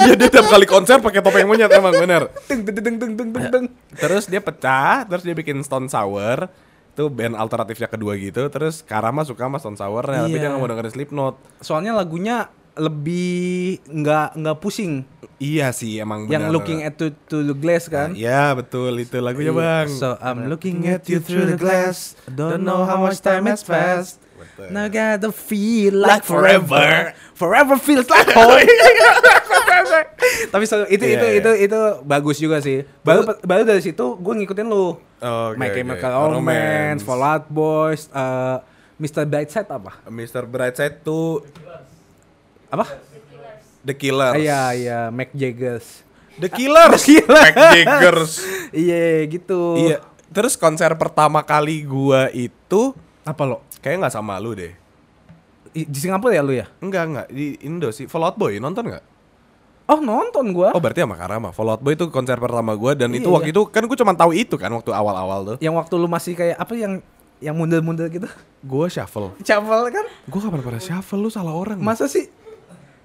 Iya dia tiap kali konser pakai topeng monyet emang bener. Teng teng teng teng teng teng. Terus dia pecah, terus dia bikin Stone Sour. Itu band alternatifnya kedua gitu. Terus Karama suka sama Stone Sour tapi Iya. dia gak mau dengerin Slipknot. Soalnya lagunya lebih nggak nggak pusing. Iya sih emang yang benar. looking at to, to the glass kan. Iya betul itu lagunya bang. So I'm looking at you through the glass. Don't know how much time has passed. Betul. Now gotta feel like Like forever. forever. Forever feels like *laughs* home. *laughs* Tapi so, itu Iya, itu iya. itu itu bagus juga sih. Baru baru dari situ gue ngikutin lu. Oh, oke, My. Chemical Romance. Romance, Fall Out Boys, eh, Mr. Brightside apa? Mr. Brightside tuh Apa? The Killers. Iya iya, Mac Jaggers. The Killers. The Killers. Mac Jaggers. *laughs* Iya gitu. iya. Terus konser pertama kali gua itu Apa lo? kayaknya nggak sama lu deh. I- Di Singapura ya lu ya? Enggak enggak di Indo sih. Fallout Boy nonton nggak? Oh nonton gua. Oh berarti sama Karama. Fallout Boy itu konser pertama gua dan Iya, itu waktu itu kan gua cuma tahu itu kan waktu awal-awal tuh. Yang waktu lu masih kayak apa yang yang mundur-mundur gitu? Gua shuffle. Shuffle kan? Gua kapan pernah shuffle lu salah orang. Masa sih?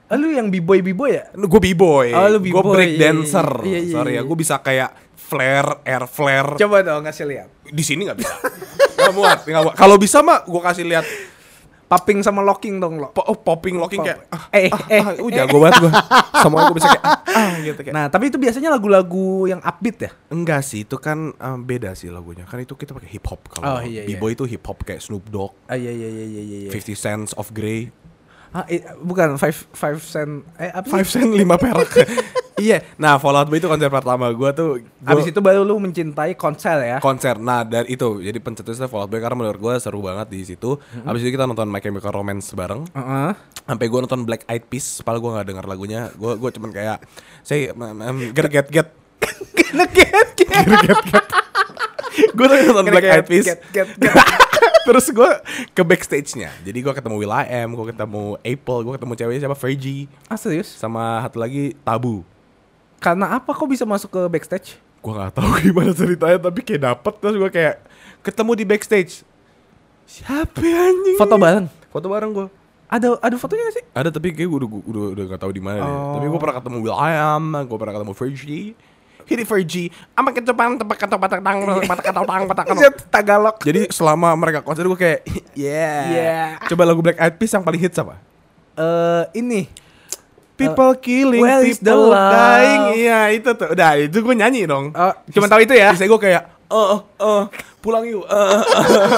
Ah, lu yang b-boy b-boy ya? Gue b-boy, Oh, lu gue b-boy, break iya, iya, dancer. iya, iya, Sorry ya, iya. gue bisa kayak flare, air flare. Coba dong kasih lihat. Di sini nggak bisa. *laughs* Gak muat, nggak muat. Kalau bisa mah gue kasih lihat Popping sama locking dong lo. po- oh, popping locking Pop. kayak. Ah, Eh, ah, eh, ah, uh, jago banget gue. *laughs* Semuanya gue bisa kayak ah, ah, gitu kayak. Nah, tapi itu biasanya lagu-lagu yang upbeat ya? Enggak sih, itu kan um, beda sih lagunya. Kan itu kita pakai hip hop. Oh, Kalau iya, iya. b-boy itu hip hop kayak Snoop Dogg, Ah iya iya iya iya iya. 50 Cents of Grey. Ah, i- bukan five five cent eh apa? Five cent lima perak. *laughs* iya, nah Fall Out Boy itu konser pertama gue tuh. Gua Abis itu baru lu mencintai konser ya. konser. Nah dari itu, jadi pencetusnya Fall Out Boy karena menurut gue seru banget di situ. Abis itu kita nonton My Chemical Romance bareng. Heeh. Sampai gue nonton Black Eyed Peas, padahal gue gak denger lagunya. Gue gue cuman kayak, say, um, *laughs* get get get. Get, get, get. Gue nonton Black Eyed Peas. *laughs* Terus gue ke backstage-nya. Jadi gue ketemu Will I Am, gue ketemu Apple, gue ketemu ceweknya siapa Fergie, Ah serius? sama satu lagi Tabu. Karena apa kok bisa masuk ke backstage? Gue nggak tahu *laughs* gimana ceritanya, tapi kayak dapet terus gue kayak ketemu di backstage. Siapa ya, anjing? Foto bareng. Foto bareng gue. Ada ada fotonya gak sih? Ada tapi kayak gue udah udah udah gak tahu di mana deh. Oh. Tapi gue pernah ketemu Will I Am, gue pernah ketemu Fergie. Hidi Fergie, ama kecepatan tempat kata patah tang patah kata tang patah kata. Tagalog. Jadi selama mereka konser gue kayak *laughs* yeah. Yeah. Coba lagu Black Eyed Peas yang paling hits apa? Eh ini People killing, where is the people love? dying. Iya itu tuh. Udah itu gue nyanyi dong. Oh, cuma tahu itu ya? Bisa gue kayak, eh, eh, pulang yuk, eh, eh,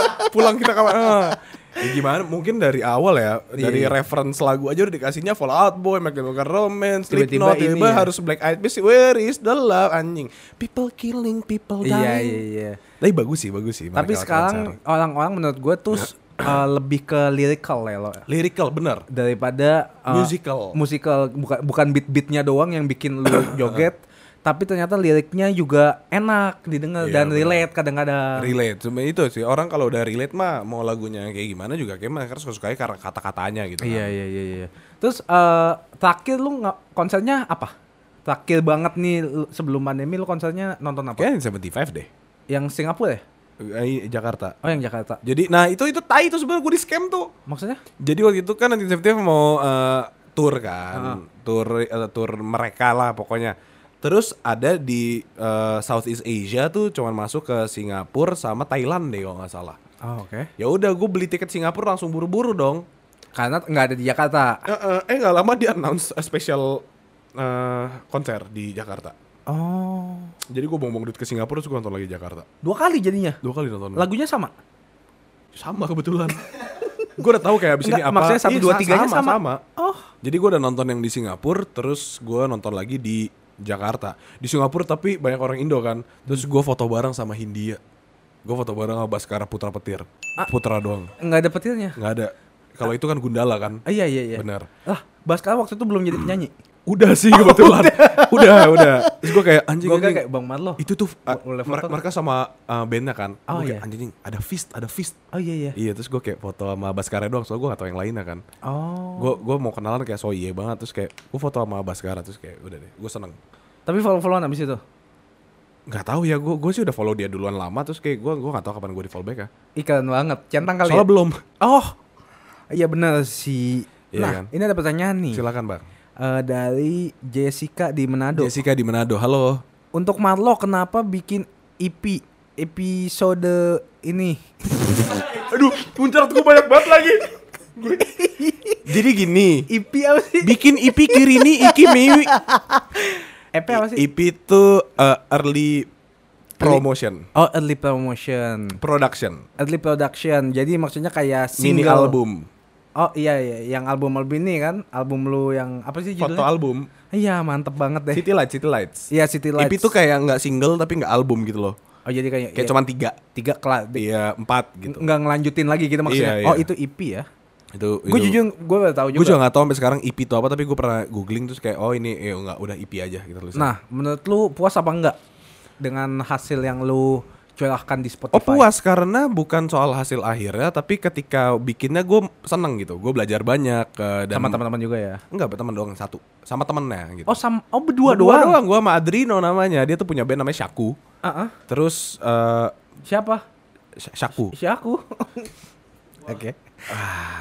*laughs* pulang kita kawan. Eh. *laughs* Ya gimana? Mungkin dari awal ya, dari Iya. reference lagu aja udah dikasihnya Fall Out Boy, My Chemical Romance, Tiba-tiba Slipknot, ini tiba-tiba ya. harus Black Eyed Peas. Where is the love anjing? People killing, people dying. Iya iya iya. Tapi bagus sih, bagus sih. Tapi sekarang konser. orang-orang menurut gue tuh *clears throat* eh, lebih ke lyrical ya lo lyrical bener. daripada eh, Musical. Musical bukan bukan beat-beatnya doang yang bikin lu *clears throat* joget, tapi ternyata liriknya juga enak didengar Iya, dan relate kadang-kadang. relate cuma itu sih orang kalau udah relate mah mau lagunya kayak gimana juga kayak mereka suka sukanya karena kata-katanya gitu Iya kan. iya iya iya. Terus eh terakhir lu nggak konsernya apa? Terakhir banget nih lu- sebelum pandemi lu konsernya nonton apa? kayaknya 75 deh Yang Singapura ya? Eh, Jakarta Oh yang Jakarta. jadi nah itu itu tai itu sebenarnya gue di scam tuh Maksudnya? jadi waktu itu kan nanti mau eh, tour kan tour eh, tour mereka lah pokoknya terus ada di eh, Southeast Asia tuh cuman masuk ke Singapura sama Thailand deh kalau nggak salah Oh oke. ya udah gue beli tiket Singapura langsung buru-buru dong Karena nggak ada di Jakarta. Eh, eh, eh nggak lama dia announce a special eh, konser di Jakarta Oh. Jadi gue buang-buang duit ke Singapura terus gue nonton lagi di Jakarta. Dua kali jadinya. Dua kali nonton. Lagunya sama. sama kebetulan. *laughs* gue udah tahu kayak abis ini Enggak, apa. maksudnya satu, Iya, dua, tiganya sama? sama. Oh. Jadi gue udah nonton yang di Singapura, terus gue nonton lagi di Jakarta. Di Singapura tapi banyak orang Indo kan. Terus gue foto bareng sama Hindia. Gue foto bareng sama Baskara Putra Petir. Putra doang. Nggak ada petirnya. nggak ada. Kalau itu kan Gundala kan. Ah, iya iya iya. Benar. Lah, Baskara waktu itu belum jadi penyanyi. Udah sih kebetulan. *laughs* udah, udah. Terus gue kayak anjing anjing. kayak Bang Marlo. itu tuh uh, Boleh mer- foto? mereka sama uh, bandnya kan Oh, Gua kayak, iya. anjing ada fist ada fist Oh iya iya. iya terus gue kayak foto sama Baskara doang soalnya gue gak tau yang lainnya kan Oh. gue gue mau kenalan kayak so iya banget terus kayak gue foto sama Baskara terus kayak udah deh gue seneng Tapi follow-followan abis itu. nggak tahu ya gue gue sih udah follow dia duluan lama terus kayak gue gue nggak tahu kapan gue di follow back ya Iklan banget. Centang kali soalnya ya? belum Oh. Iya benar sih. Iya nah, kan? ini ada pertanyaan nih. silakan bang Eh, dari Jessica di Manado. Jessica di Manado halo Untuk Marlo kenapa bikin EP episode ini? *laughs* aduh puncak gue banyak banget lagi *laughs* jadi gini EP apa sih? bikin IP Kirini Iki *laughs* Miwi EP apa sih? IP itu uh, early promotion Oh, early promotion. production Early production. Jadi maksudnya kayak mini single. album Oh iya iya, yang album-album ini kan, album lu yang apa sih foto judulnya? album Iya, mantep banget deh. City Lights City Lights Iya, City Lights. EP itu kayak nggak single tapi nggak album gitu loh Oh, jadi kayak kayak iya, cuman tiga tiga kelas. iya empat gitu Nggak ngelanjutin lagi gitu maksudnya. Iya, Oh, iya. itu EP ya. itu Gue jujur gue gak tahu juga. gue juga nggak tahu sampai sekarang EP itu apa tapi gue pernah googling terus kayak oh ini eh nggak udah EP aja gitu. Nah, menurut lu puas apa enggak dengan hasil yang lu curahkan di Spotify? Oh puas karena bukan soal hasil akhirnya tapi ketika bikinnya gue seneng gitu gue belajar banyak eh, dan sama teman-teman juga ya. enggak teman doang satu sama temennya gitu Oh, sama oh berdua, Berdua doang. doang gue sama Adrino namanya dia tuh punya band namanya Shaku Ah, ah. terus eh Siapa? Sh- Shaku Si aku. *laughs* Oke.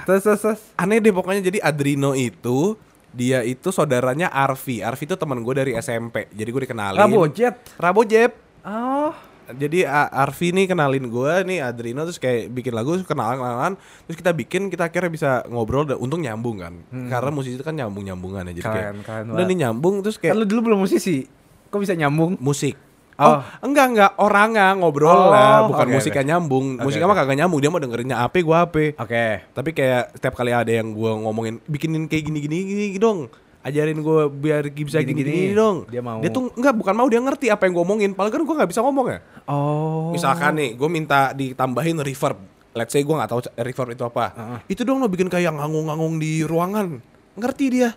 Terus terus terus. aneh deh pokoknya jadi Adrino itu dia itu saudaranya Arfi Arfi itu teman gue dari SMP jadi gue dikenalin Rabojet. Rabojep Oh. Jadi A- Arfi nih kenalin gue nih Adrino terus kayak bikin lagu kenalan kenalan terus kita bikin kita akhirnya bisa ngobrol dan untung nyambung kan karena musisi itu kan nyambung nyambungan ya jadi kayak Hmm. Keren, udah nih nyambung terus Kan kayak lu dulu belum musisi. Kok bisa nyambung? musik Oh. Oh, enggak enggak orangnya ngobrol Oh, lah, bukan oke, musiknya oke. nyambung. Oke, musiknya oke. mah kagak nyambung, dia mau dengerinnya apa gua apa. Oke. Tapi kayak setiap kali ada yang gua ngomongin bikinin kayak gini gini gini dong. ajarin gue biar bisa Gini-gini. gini-gini dong. Dia mau. Dia tuh enggak bukan mau dia ngerti apa yang gue omongin. Padahal kan gue nggak bisa ngomong ya. Oh. Misalkan nih, gue minta ditambahin reverb. Let's say gue nggak tahu reverb itu apa. Heeh. Itu dong lo bikin kayak nganggung-nganggung di ruangan. Ngerti dia.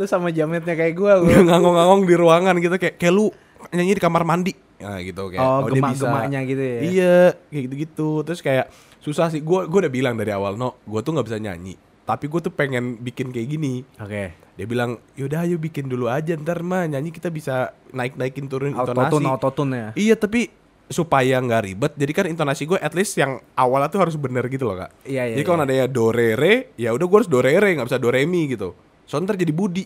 lu sama jametnya kayak gua lu. Dia *laughs* nganggung-nganggung di ruangan gitu kayak kayak lu nyanyi di kamar mandi. Ya gitu kayak. Oh, dia gemak-gemaknya gitu ya? Iya, kayak gitu-gitu. Terus kayak susah sih. Gue gue udah bilang dari awal, no, gue tuh nggak bisa nyanyi. Tapi gue tuh pengen bikin kayak gini. Oke. Dia bilang, yaudah ayo bikin dulu aja ntar mah nyanyi kita bisa naik-naikin turun intonasi. Autotune autotune ya. Iya tapi supaya nggak ribet, jadi kan intonasi gue at least yang awalnya tuh harus bener gitu loh kak. Iya, iya, Jadi kalau iya. ada ya do re re, ya udah gue harus do re re, nggak bisa do re mi gitu. Soalnya ntar jadi budi.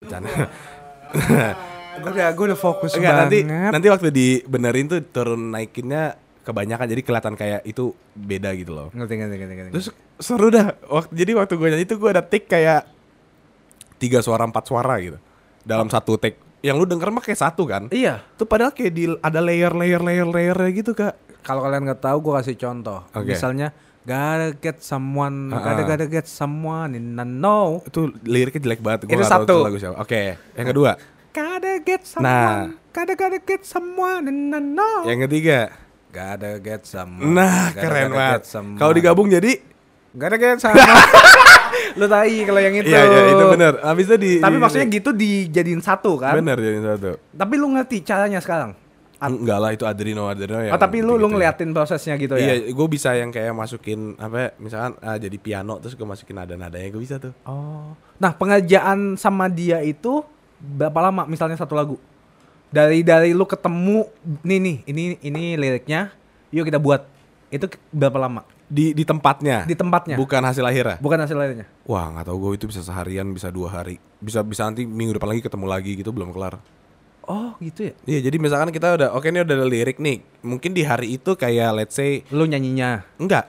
Bercanda. *laughs* Gue udah gue udah fokus Enggak nanti banget. nanti waktu dibenerin tuh turun naikinnya kebanyakan jadi kelihatan kayak itu beda gitu loh. Ngerti ngerti ngerti ngerti. Terus seru dah. Waktu jadi waktu gue nyanyi tuh gue ada take kayak tiga suara empat suara gitu dalam satu take. Yang lu denger mah kayak satu kan? iya. Tuh padahal kayak di ada layer layer layer layer gitu kak. Kalau kalian nggak tahu gue kasih contoh. Oke. Misalnya Gotta get someone, Ah, gotta ah. gotta get someone in the know. Itu liriknya jelek banget. Gua Itu satu. lagu siapa. Oke, yang kedua. Gotta get someone, Nah. gotta gotta get someone in the know. Yang ketiga. Gotta get someone. Nah, gotta keren gotta banget. Kalau digabung jadi Gotta get someone. Lu tai kalau yang itu. Iya, iya, itu bener. Habis itu di Tapi di- maksudnya gitu dijadiin satu kan? Bener jadi satu. Tapi lu ngerti caranya sekarang? Enggak lah itu Adreno Adreno yang oh, tapi lu lu gitu-gitu ya. ngeliatin prosesnya gitu ya? Iya, gue bisa yang kayak masukin apa ya, misalkan ah, jadi piano terus gue masukin nada-nadanya gue bisa tuh. Oh. Nah, pengerjaan sama dia itu berapa lama misalnya satu lagu? Dari dari lu ketemu nih nih, ini ini liriknya, yuk kita buat. Itu berapa lama? Di di tempatnya. Di tempatnya. Bukan hasil akhirnya. Bukan hasil liriknya. Wah nggak tahu gue itu bisa seharian bisa dua hari bisa bisa nanti minggu depan lagi ketemu lagi gitu belum kelar. Oh, gitu ya. Iya jadi misalkan kita udah oke ini udah ada lirik nih mungkin di hari itu kayak let's say Lu nyanyinya. enggak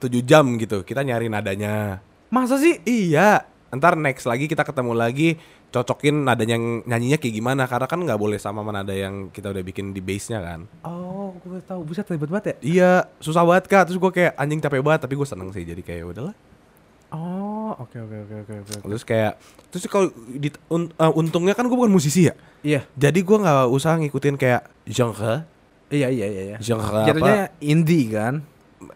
7 jam gitu kita nyari nadanya. Masa sih? Iya ntar next lagi kita ketemu lagi cocokin nadanya yang nyanyinya kayak gimana karena kan nggak boleh sama sama nada yang kita udah bikin di base nya kan. Oh, gue tahu. Buset ribet banget ya. Iya susah banget kak terus gue kayak anjing capek banget tapi gue seneng sih jadi kayak udahlah. Oh, oke oke oke oke oke. Terus kayak terus kalau di- un- eh, untungnya kan gue bukan musisi ya. Iya. Jadi gue nggak usah ngikutin kayak genre, Iya iya iya iya. genre Jatuhnya apa? indie kan?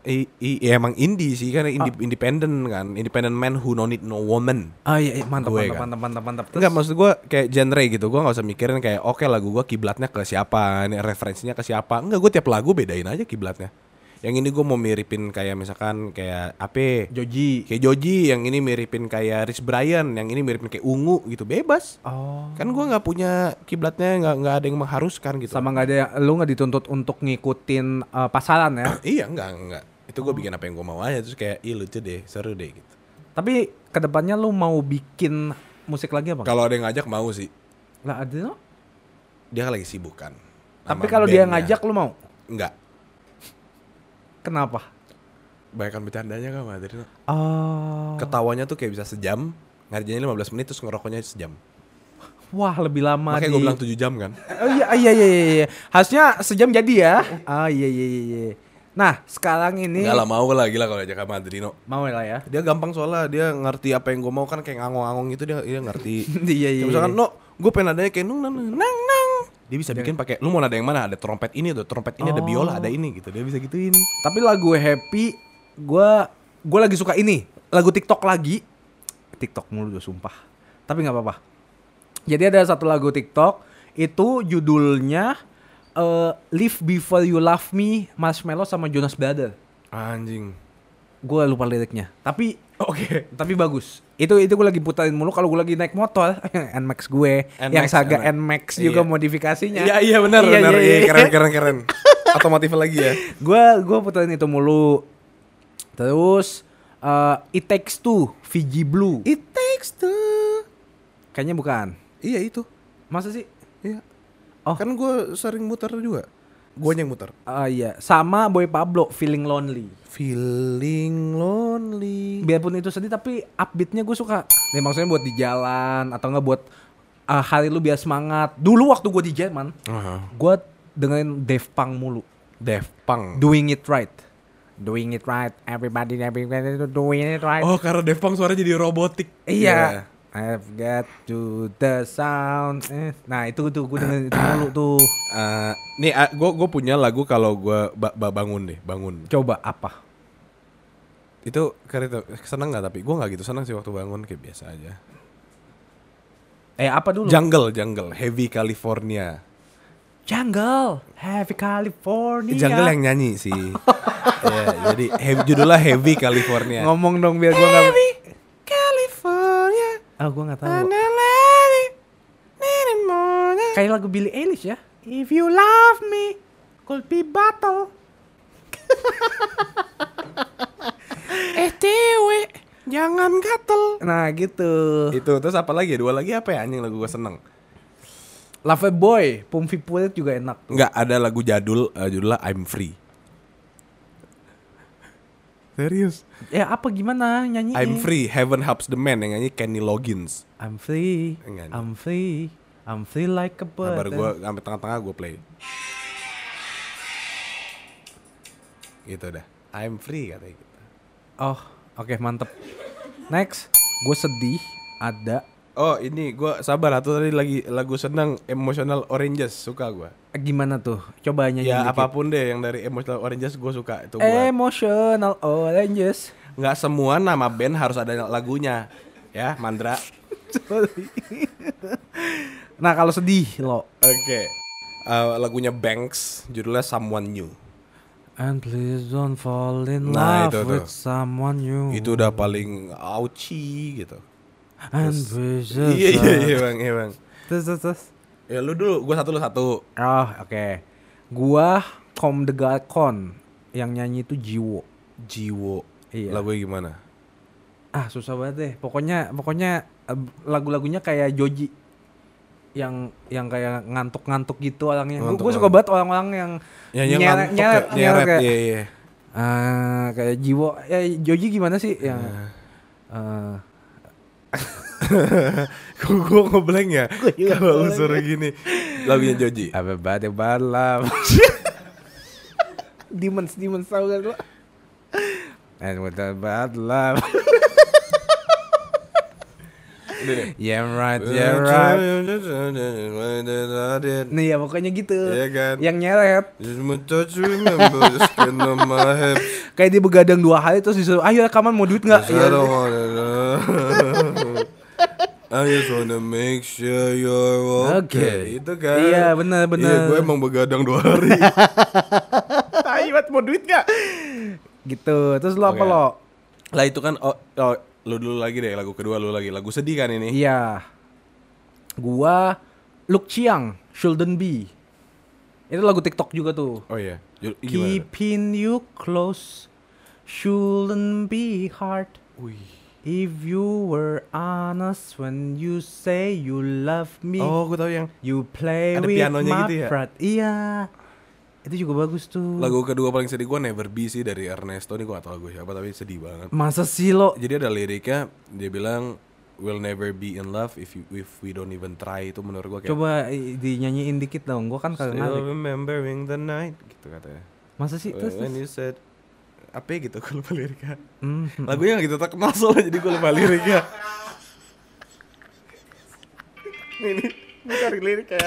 I, i- ya emang indie sih kan indie, independent kan, independent man who no need no woman. Ah iya, iya. mantap, Gue mantap, kan. mantap mantap mantap Enggak maksud gue kayak genre gitu, gue nggak usah mikirin kayak oke lagu gue kiblatnya ke siapa, ini referensinya ke siapa. Enggak gue tiap lagu bedain aja kiblatnya. Yang ini gue mau miripin kayak misalkan kayak apa? Joji. Kayak Joji, yang ini miripin kayak Rich Brian, yang ini miripin kayak Ungu gitu, bebas. Oh. Kan gue nggak punya kiblatnya, nggak nggak ada yang mengharuskan gitu. Sama nggak ada yang- lu nggak dituntut untuk ngikutin eh, pasaran ya. *clears throat* Iya enggak enggak. Itu gue bikin apa yang gue mau aja terus kayak ih lucu deh, seru deh gitu. Tapi ke depannya lu mau bikin musik lagi apa? nggak? Kalau ada yang ngajak mau sih. Lah ada? Dia kan lagi sibuk kan. Tapi kalau dia ngajak lu mau? enggak. Kenapa? Bayangkan bercandanya kan Mbak Adrino. Oh. Ketawanya tuh kayak bisa sejam, ngerjainnya 15 menit terus ngerokoknya sejam. Wah lebih lama Makanya di... gue bilang 7 jam kan. Oh iya iya iya iya. iya. Harusnya sejam jadi ya. Ah iya iya iya. iya. Nah sekarang ini Enggak lah mau lah gila kalau ajak sama Adrino. mau lah ya. Dia gampang soalnya dia ngerti apa yang gue mau kan kayak ngangong-ngangong gitu dia dia ngerti. *laughs* iya iya. Kayak misalkan iya. no, gue pengen nadanya kayak nung nang nang. Dia bisa bikin pakai lu mau nada yang mana? Ada trompet ini, ada trompet ini, ada Oh. biola, ada ini gitu. Dia bisa gituin. Tapi lagu Happy gua gua lagi suka ini. Lagu TikTok lagi. TikTok mulu udah sumpah. Tapi nggak apa-apa. Jadi ada satu lagu TikTok itu judulnya eh, Live Before You Love Me Marshmello sama Jonas Brother. Anjing. Gue lupa liriknya. Tapi *laughs* Oke. tapi bagus. Itu itu gue lagi putarin mulu kalau gue lagi naik motor *laughs* Nmax gue yang Nmax, saga Nmax. Nmax juga Iya. modifikasinya. Iya iya benar Iya, benar. iya, Iya iya. keren keren *laughs* keren. Otomotif lagi ya. gue gue puterin itu mulu terus eh, It Takes Two Fiji Blue It takes two. kayaknya bukan Iya itu. masa sih Iya. Oh. Kan gue sering muter juga. Gue yang muter. Ah iya sama Boy Pablo Feeling Lonely Feeling lonely. biarpun itu sedih tapi upbeatnya gue suka nih maksudnya buat di jalan atau enggak buat ah, hari lu biar semangat dulu waktu gue di Jerman Aha. gue dengerin Dave Punk mulu Def Punk. Doing It Right Doing It Right Everybody everybody doing it right Oh karena Def Punk suaranya jadi robotik. Iya. I've got to the sound. Eh, Nah itu tuh gue dengerin itu mulu tuh. Eh, nih gue gue punya lagu kalau gue ba- ba- bangun deh bangun Coba apa? itu keren tuh seneng nggak tapi gue nggak gitu seneng sih waktu bangun kayak biasa aja Eh apa dulu? jungle jungle heavy California Jungle, Heavy California. jungle yang nyanyi sih *laughs* ya, jadi heavy, judulnya heavy California ngomong dong biar gue nggak. California Ah gue nggak tahu. Kayak lagu Billie Eilish ya. If you love me, could be battle. eh tewe jangan gatel Nah gitu. itu terus apa lagi ya? dua lagi apa ya anjing lagu gue seneng Love Boy, Pumpi Pulit juga enak. nggak ada lagu jadul eh, judulnya I'm Free serius Ya apa gimana nyanyi? I'm Free Heaven Helps the Man yang nyanyi Kenny Loggins I'm free. I'm free. I'm free like a bird. Sabar gue sampai tengah-tengah gue play. Gitu dah. I'm free katanya gitu. Oh, oke mantep. Next, gue sedih ada Oh ini gue sabar atau tadi lagi lagu senang Emotional Oranges suka gue. gimana tuh? Coba nyanyi Ya dikit. apa pun deh yang dari Emotional Oranges gue suka itu gue. Emotional oranges. Nggak semua nama band harus ada lagunya. Ya Mandra. Nah kalau sedih lo. Oke. Eh, lagunya Banks judulnya Someone New. And please don't fall in Nah, love itu tuh. with someone new. Itu udah paling ouchie gitu. Please Iya iya iya bang iya bang. Terus terus terus. Ya lu dulu, gue satu lu satu. Oh oke. Gua Kom the Galcon yang nyanyi itu Jiwo. Jiwo. Iya. Lagunya gimana? Ah susah banget deh. Pokoknya pokoknya eh, lagu-lagunya kayak Joji yang yang kayak ngantuk-ngantuk gitu orangnya. Gue Ngantuk-ngantuk. suka banget orang-orang yang Ya, nyeret ngantuk nyeret, nyeret kayak iya, iya. ah, kayak Jiwo. Ya Joji gimana sih yang eh, Kok *laughs* gue ngeblank ya? Kalau lu suruh gini Lagunya Joji Everybody bad love. demons, demons tau gak lo? And with the bad love. Yeah right, yeah right. Nih ya pokoknya gitu. Iya kan? Yang nyeret. Kayak dia begadang dua hari terus disuruh, ayo rekaman mau duit nggak? Iya. I just wanna make sure you're Oke. okay. Itu kan. Iya, bener, bener. Iya, gue emang begadang dua hari. *laughs* Tai banget mau duit gak? Gitu. Terus lo apa Oke. lo? Lah itu kan oh, oh lu dulu lagi deh lagu kedua lu lagi lagu sedih kan ini. Iya. Gua Luke Chiang, Shouldn't Be. Itu lagu TikTok juga tuh. Oh iya. Gimana? Keeping you close shouldn't be hard. Wih. If you were honest when you say you love me, Oh, gue tahu yang you play Ada with pianonya my gitu ya? pride. Iya. Itu juga bagus tuh. lagu kedua paling sedih gue Never Be sih dari Ernesto ini gue gak tau lagu siapa tapi sedih banget. Masa sih lo? Jadi ada liriknya dia bilang We'll never be in love if you, if we don't even try itu menurut gue kayak Coba dinyanyiin dikit dong. Gua kan kagak Still remembering the night gitu katanya. Masa sih? Terus, When terus. you said apa ya gitu *laughs* gue lupa liriknya. Hmm. Lagunya gak gitu terkenal soalnya jadi gue lupa liriknya. *laughs* ini gue cari liriknya.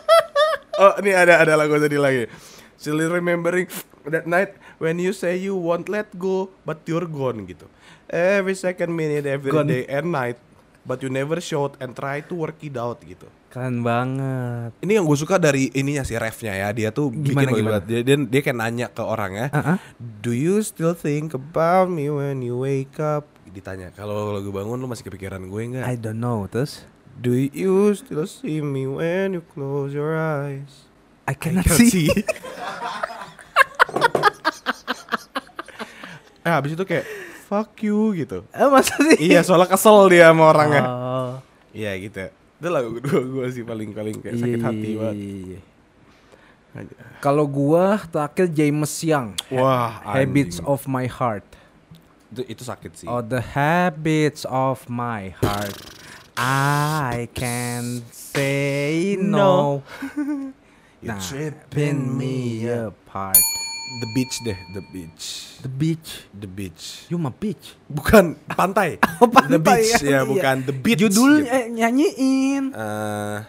*laughs* oh ini ada ada lagu tadi lagi. Still remembering that night when you say you won't let go but you're gone gitu. Every second minute every Gone. day and night but you never showed and try to work it out gitu. Keren banget. Ini yang gue suka dari ininya sih refnya ya dia tuh Gimana, bikin gimana? Dia, dia dia kayak nanya ke orangnya, Uh-uh. Do you still think about me when you wake up? Ditanya, kalau lagu bangun lu masih kepikiran gue nggak? I don't know. Terus? Do you still see me when you close your eyes? I cannot Can't see. *laughs* eh habis itu kayak fuck you gitu. Eh, masa sih? iya soalnya kesel dia sama orangnya. Oh. Iya gitu. Itu lagu kedua gue sih paling paling kayak sakit Iya, hati banget. iya, iya. Kalau gua terakhir James Young, Wah, Habits anjing. of My Heart. itu, itu sakit sih. Oh, the habits of my heart. I can't say no. *laughs* You're Nah, tripping pin me apart. The beach deh, the beach. The beach. The beach. You my bitch. Bukan pantai. *laughs* Oh, pantai The beach ya, ya, iya. bukan the beach. Judul gitu. eh, nyanyiin. Uh,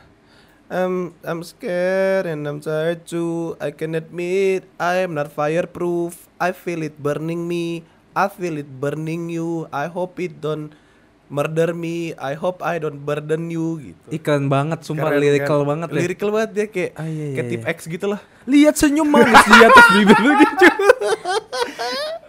I'm I'm scared and I'm tired too. I can admit I am not fireproof. I feel it burning me. I feel it burning you. I hope it don't murder me. I hope I don't burden you gitu. Ikan banget, sumpah Keren lyrical kan? banget. Lyrical banget dia kayak Ah, iya, iya, kayak tip iya. X gitu lah. Lihat senyum manis di atas bibir lu gitu.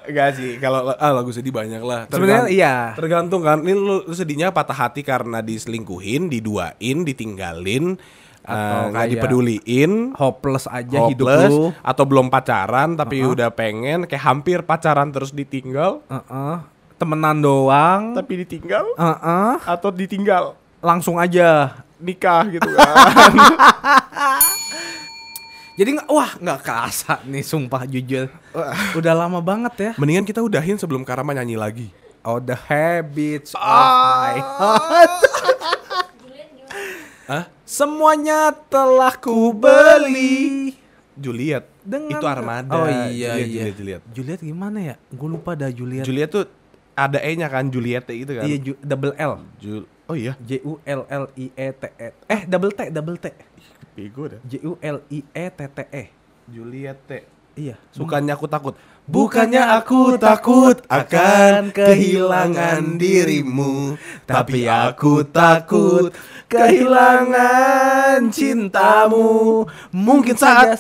Enggak sih, kalau ah, lagu sedih banyak lah. Sebenarnya iya. Tergantung kan. Ini lu, lu sedihnya patah hati karena diselingkuhin, diduain, ditinggalin, Atau eh, nggak kayak dipeduliin, Hopeless aja hidup hopeless, lu. atau belum pacaran tapi udah pengen kayak hampir pacaran terus ditinggal, Heeh. Temenan doang. tapi ditinggal Heeh. atau ditinggal Langsung aja. nikah gitu kan. *laughs* Jadi nggak wah nggak kerasa nih sumpah jujur. Udah lama banget ya. Mendingan kita udahin sebelum Karama nyanyi lagi. Oh the habits of Ah. my heart. *laughs* Hah? Semuanya telah ku beli. Juliet. Dengan itu Armada. Oh iya Juliet, iya. Juliet, Juliet. Juliet gimana ya? Gue lupa dah Juliet. Juliet tuh ada E-nya kan, Juliet gitu kan. Iya double L. Jul. Oh iya. J U L L I E T E. Eh double T double T. Bego dah. J U L I E T T E. Juliet T. Iya. Bukannya aku takut. Bukannya aku takut akan kehilangan dirimu, tapi aku takut kehilangan cintamu. Mungkin saat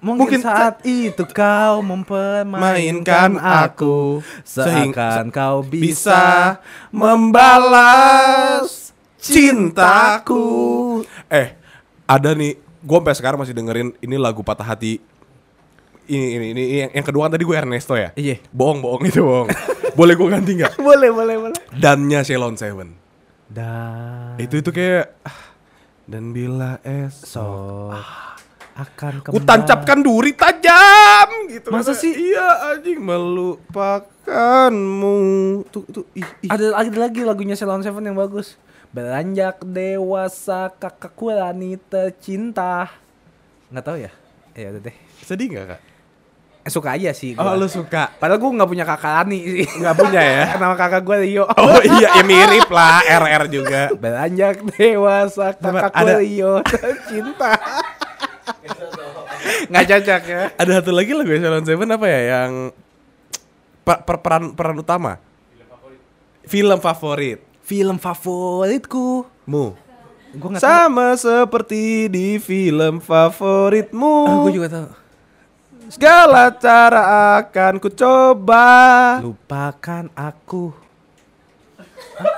mungkin mungkin saat itu kau mempermainkan aku seakan kau bisa membalas cintaku. Eh, ada nih, gue sampai sekarang masih dengerin ini lagu patah hati. Ini ini ini yang, yang kedua kan tadi gue Ernesto ya. Iya. Bohong bohong *laughs* itu bohong. Boleh gue ganti nggak? *laughs* boleh boleh boleh. Dannya Ceylon Seven. Dan Itu itu kayak ah, dan bila esok so akan ku kembali. tancapkan duri tajam gitu. Masa Kata, sih? Iya anjing melupakanmu. Tuh tuh ih, ih. Ada ada lagi lagunya Ceylon Seven yang bagus. Beranjak dewasa kakakku Rani tercinta. Nggak tahu ya? Ya udah deh. Sedih gak kak? Eh, suka aja sih. Oh gua. lu suka? Padahal gue nggak punya kakak Rani sih. Nggak punya ya? *laughs* Nama kakak gue Rio. *laughs* Oh iya ya mirip lah RR juga. Beranjak dewasa kakakku ada- Rio tercinta. *laughs* *laughs* Nggak cocok ya. Ada satu lagi lagu Ceylon Seven apa ya yang per- per- peran peran utama? Film favorit. Film favoritku. Mu. Nggak tahu. Sama seperti di film favoritmu. Ah, gue juga tahu. Segala cara akan ku coba. Lupakan aku. *laughs*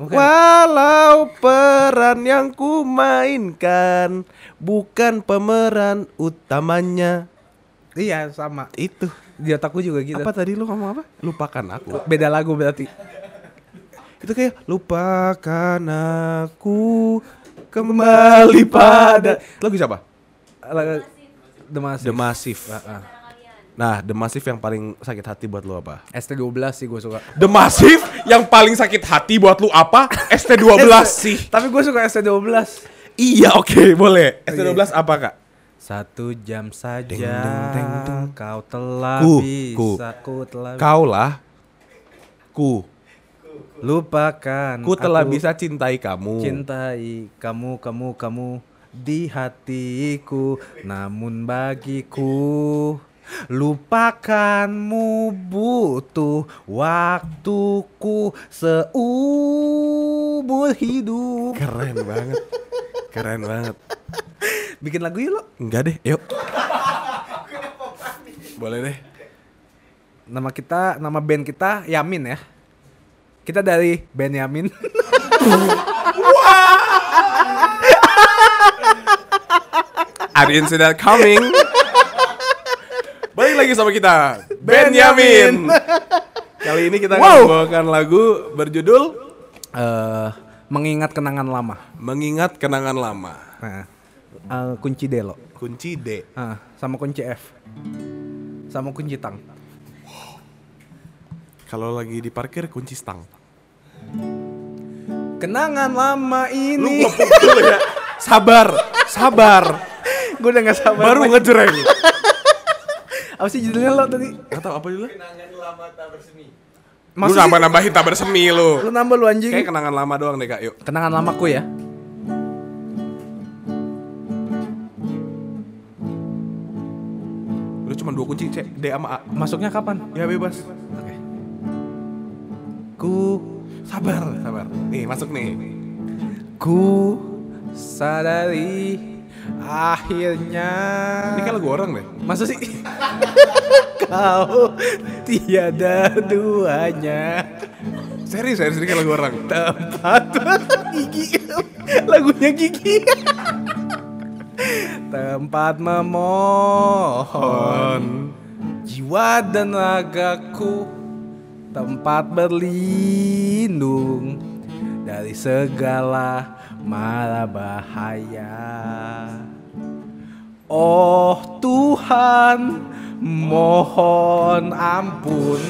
Bukan. Walau peran yang ku mainkan bukan pemeran utamanya. Iya sama. Itu. Di otakku juga gitu. Apa tadi lu ngomong apa? Lupakan aku. Beda lagu berarti. Itu kayak lupakan aku kembali pada lagu siapa? Lagu The Massive. The Massive. Ah, ah. Nah, The Massive yang paling sakit hati buat lu apa? ST12 sih gue suka. The Massive yang paling sakit hati buat lu apa? *laughs* ST12 sih. Tapi gue suka ST12. Iya, oke, boleh. ST12 apa, Kak? Satu jam saja Deng, deng, deng, deng. kau telah Ku, bisa ku telah Kau lah. Ku. lupakan Ku telah aku bisa cintai kamu. cintai kamu kamu kamu di hatiku namun bagiku lupakanmu butuh waktuku seumur hidup Keren banget. Keren banget. bikin lagu yuk lo Enggak deh, yuk. Boleh deh. nama kita nama band kita Yamin ya kita dari band Yamin I didn't see that coming. Balik lagi sama kita, Benyamin. *laughs* Kali ini kita akan Wow. membawakan lagu berjudul eh mengingat kenangan lama Mengingat Kenangan Lama. nah, eh, kunci D lo Kunci D. Ah, sama kunci F sama kunci tang Kalau lagi di parkir kunci stang. kenangan lama Lu ini dulu ya. *laughs* Sabar, sabar. gue udah gak sabar Baru ngejreng. Apa sih judulnya lo tadi? Gak tau apa dulu? Lu Maksud sih- nambah nambahin tak bersemi lu. Lu nambah lu anjing. Kayak kenangan lama doang deh kak. Yuk. Kenangan lamaku ya. Udah cuma dua kunci C, D sama A. Masuknya kapan? Ya bebas. Oke. Ku Sabar, sabar. Nih masuk nih. ku sadari akhirnya Ini kan lagu orang deh. Masa sih? *laughs* Kau tiada duanya Serius, serius ini kan lagu orang. tempat gigi lagunya gigi tempat memohon jiwa dan ragaku tempat berlindung dari segala mara bahaya oh Tuhan mohon ampun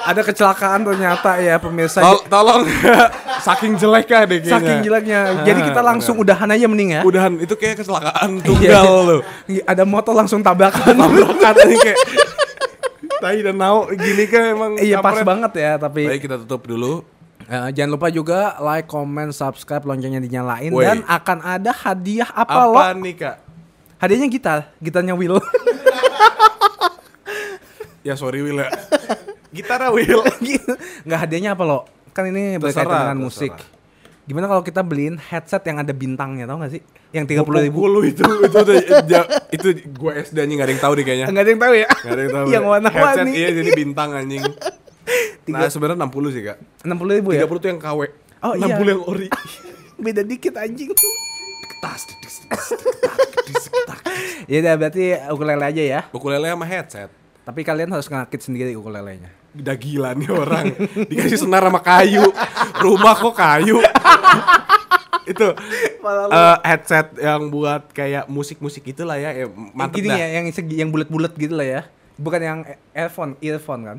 ada kecelakaan ternyata ya pemirsa Tol tolong *laughs* saking jelek kan deh kayaknya. Saking jeleknya. Jadi kita langsung udahan aja mending ya. Udahan itu kayak kecelakaan Iya. tunggal loh. Ada motor langsung tabrakan. Tabrakan ini kayak Tai dan Nao gini kan emang Iya pas banget ya tapi Baik kita tutup dulu. Eh, jangan lupa juga like, comment, subscribe, loncengnya dinyalain Woi. dan akan ada hadiah apa, lo? Apa nih kak? Hadiahnya gitar, gitarnya Will. *laughs* Ya sorry Will ya. Gitar ya, Will. *laughs* Nggak hadiahnya apa lo? Kan ini berkaitan Terserah, dengan musik. terserah. Gimana kalau kita beliin headset yang ada bintangnya tau gak sih? Yang tiga puluh ribu. Lu itu itu itu, ja- itu gue SD anjing gak ada yang tahu deh kayaknya. Nggak ada yang tahu ya? Gak ada yang tahu. *laughs* yang Headset warna-warni. iya jadi bintang anjing. Nah sebenarnya 60 sih kak. Enam puluh ribu ya? 30 tuh yang KW. Oh, 60 iya. yang ori. *laughs* Beda dikit anjing. Tas, dis, dis, dis, dis, dis. Ya udah berarti ukulele aja ya. Ukulele sama headset. Tapi kalian harus ngakit sendiri ukulelenya. Udah gila nih orang Dikasih senar sama kayu Rumah kok kayu *laughs* Itu eh, Headset yang buat kayak musik-musik itulah ya, ya Yang Mantep gini dah ya, yang segi, yang bulat-bulat gitu lah ya. Bukan yang earphone, earphone kan.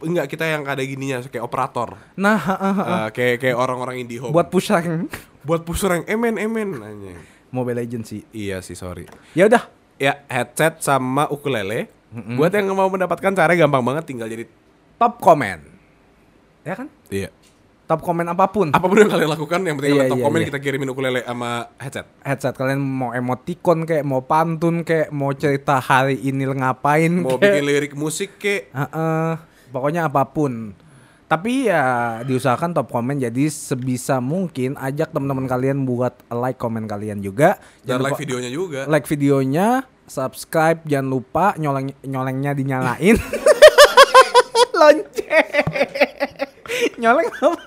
Enggak kita yang ada gininya Kayak operator Nah, ha, ha, ha. Eh, Kayak kayak orang-orang indie home buat push rank Buat pusreng Emen emen anjing. Mobile Legends sih. Iya sih sorry Ya udah, Ya headset sama ukulele Buat yang mau mendapatkan cara gampang banget Tinggal jadi top comment. Ya kan? Iya Top comment apa pun. Apa pun yang kalian lakukan Yang penting Iya, kalian top iya, komen iya. Kita kirimin ukulele sama headset Headset kalian mau emoticon kayak mau pantun kayak mau cerita hari ini ngapain Mau kayak. bikin lirik musik kek Heeh, pokoknya apa pun. Tapi ya diusahakan top komen jadi sebisa mungkin ajak teman-teman kalian buat like komen kalian juga. Dan Jangan like lupa- videonya juga like videonya, subscribe, jangan lupa nyoleng nyolengnya dinyalain. *laughs* Lonceng. Nyoleng apa?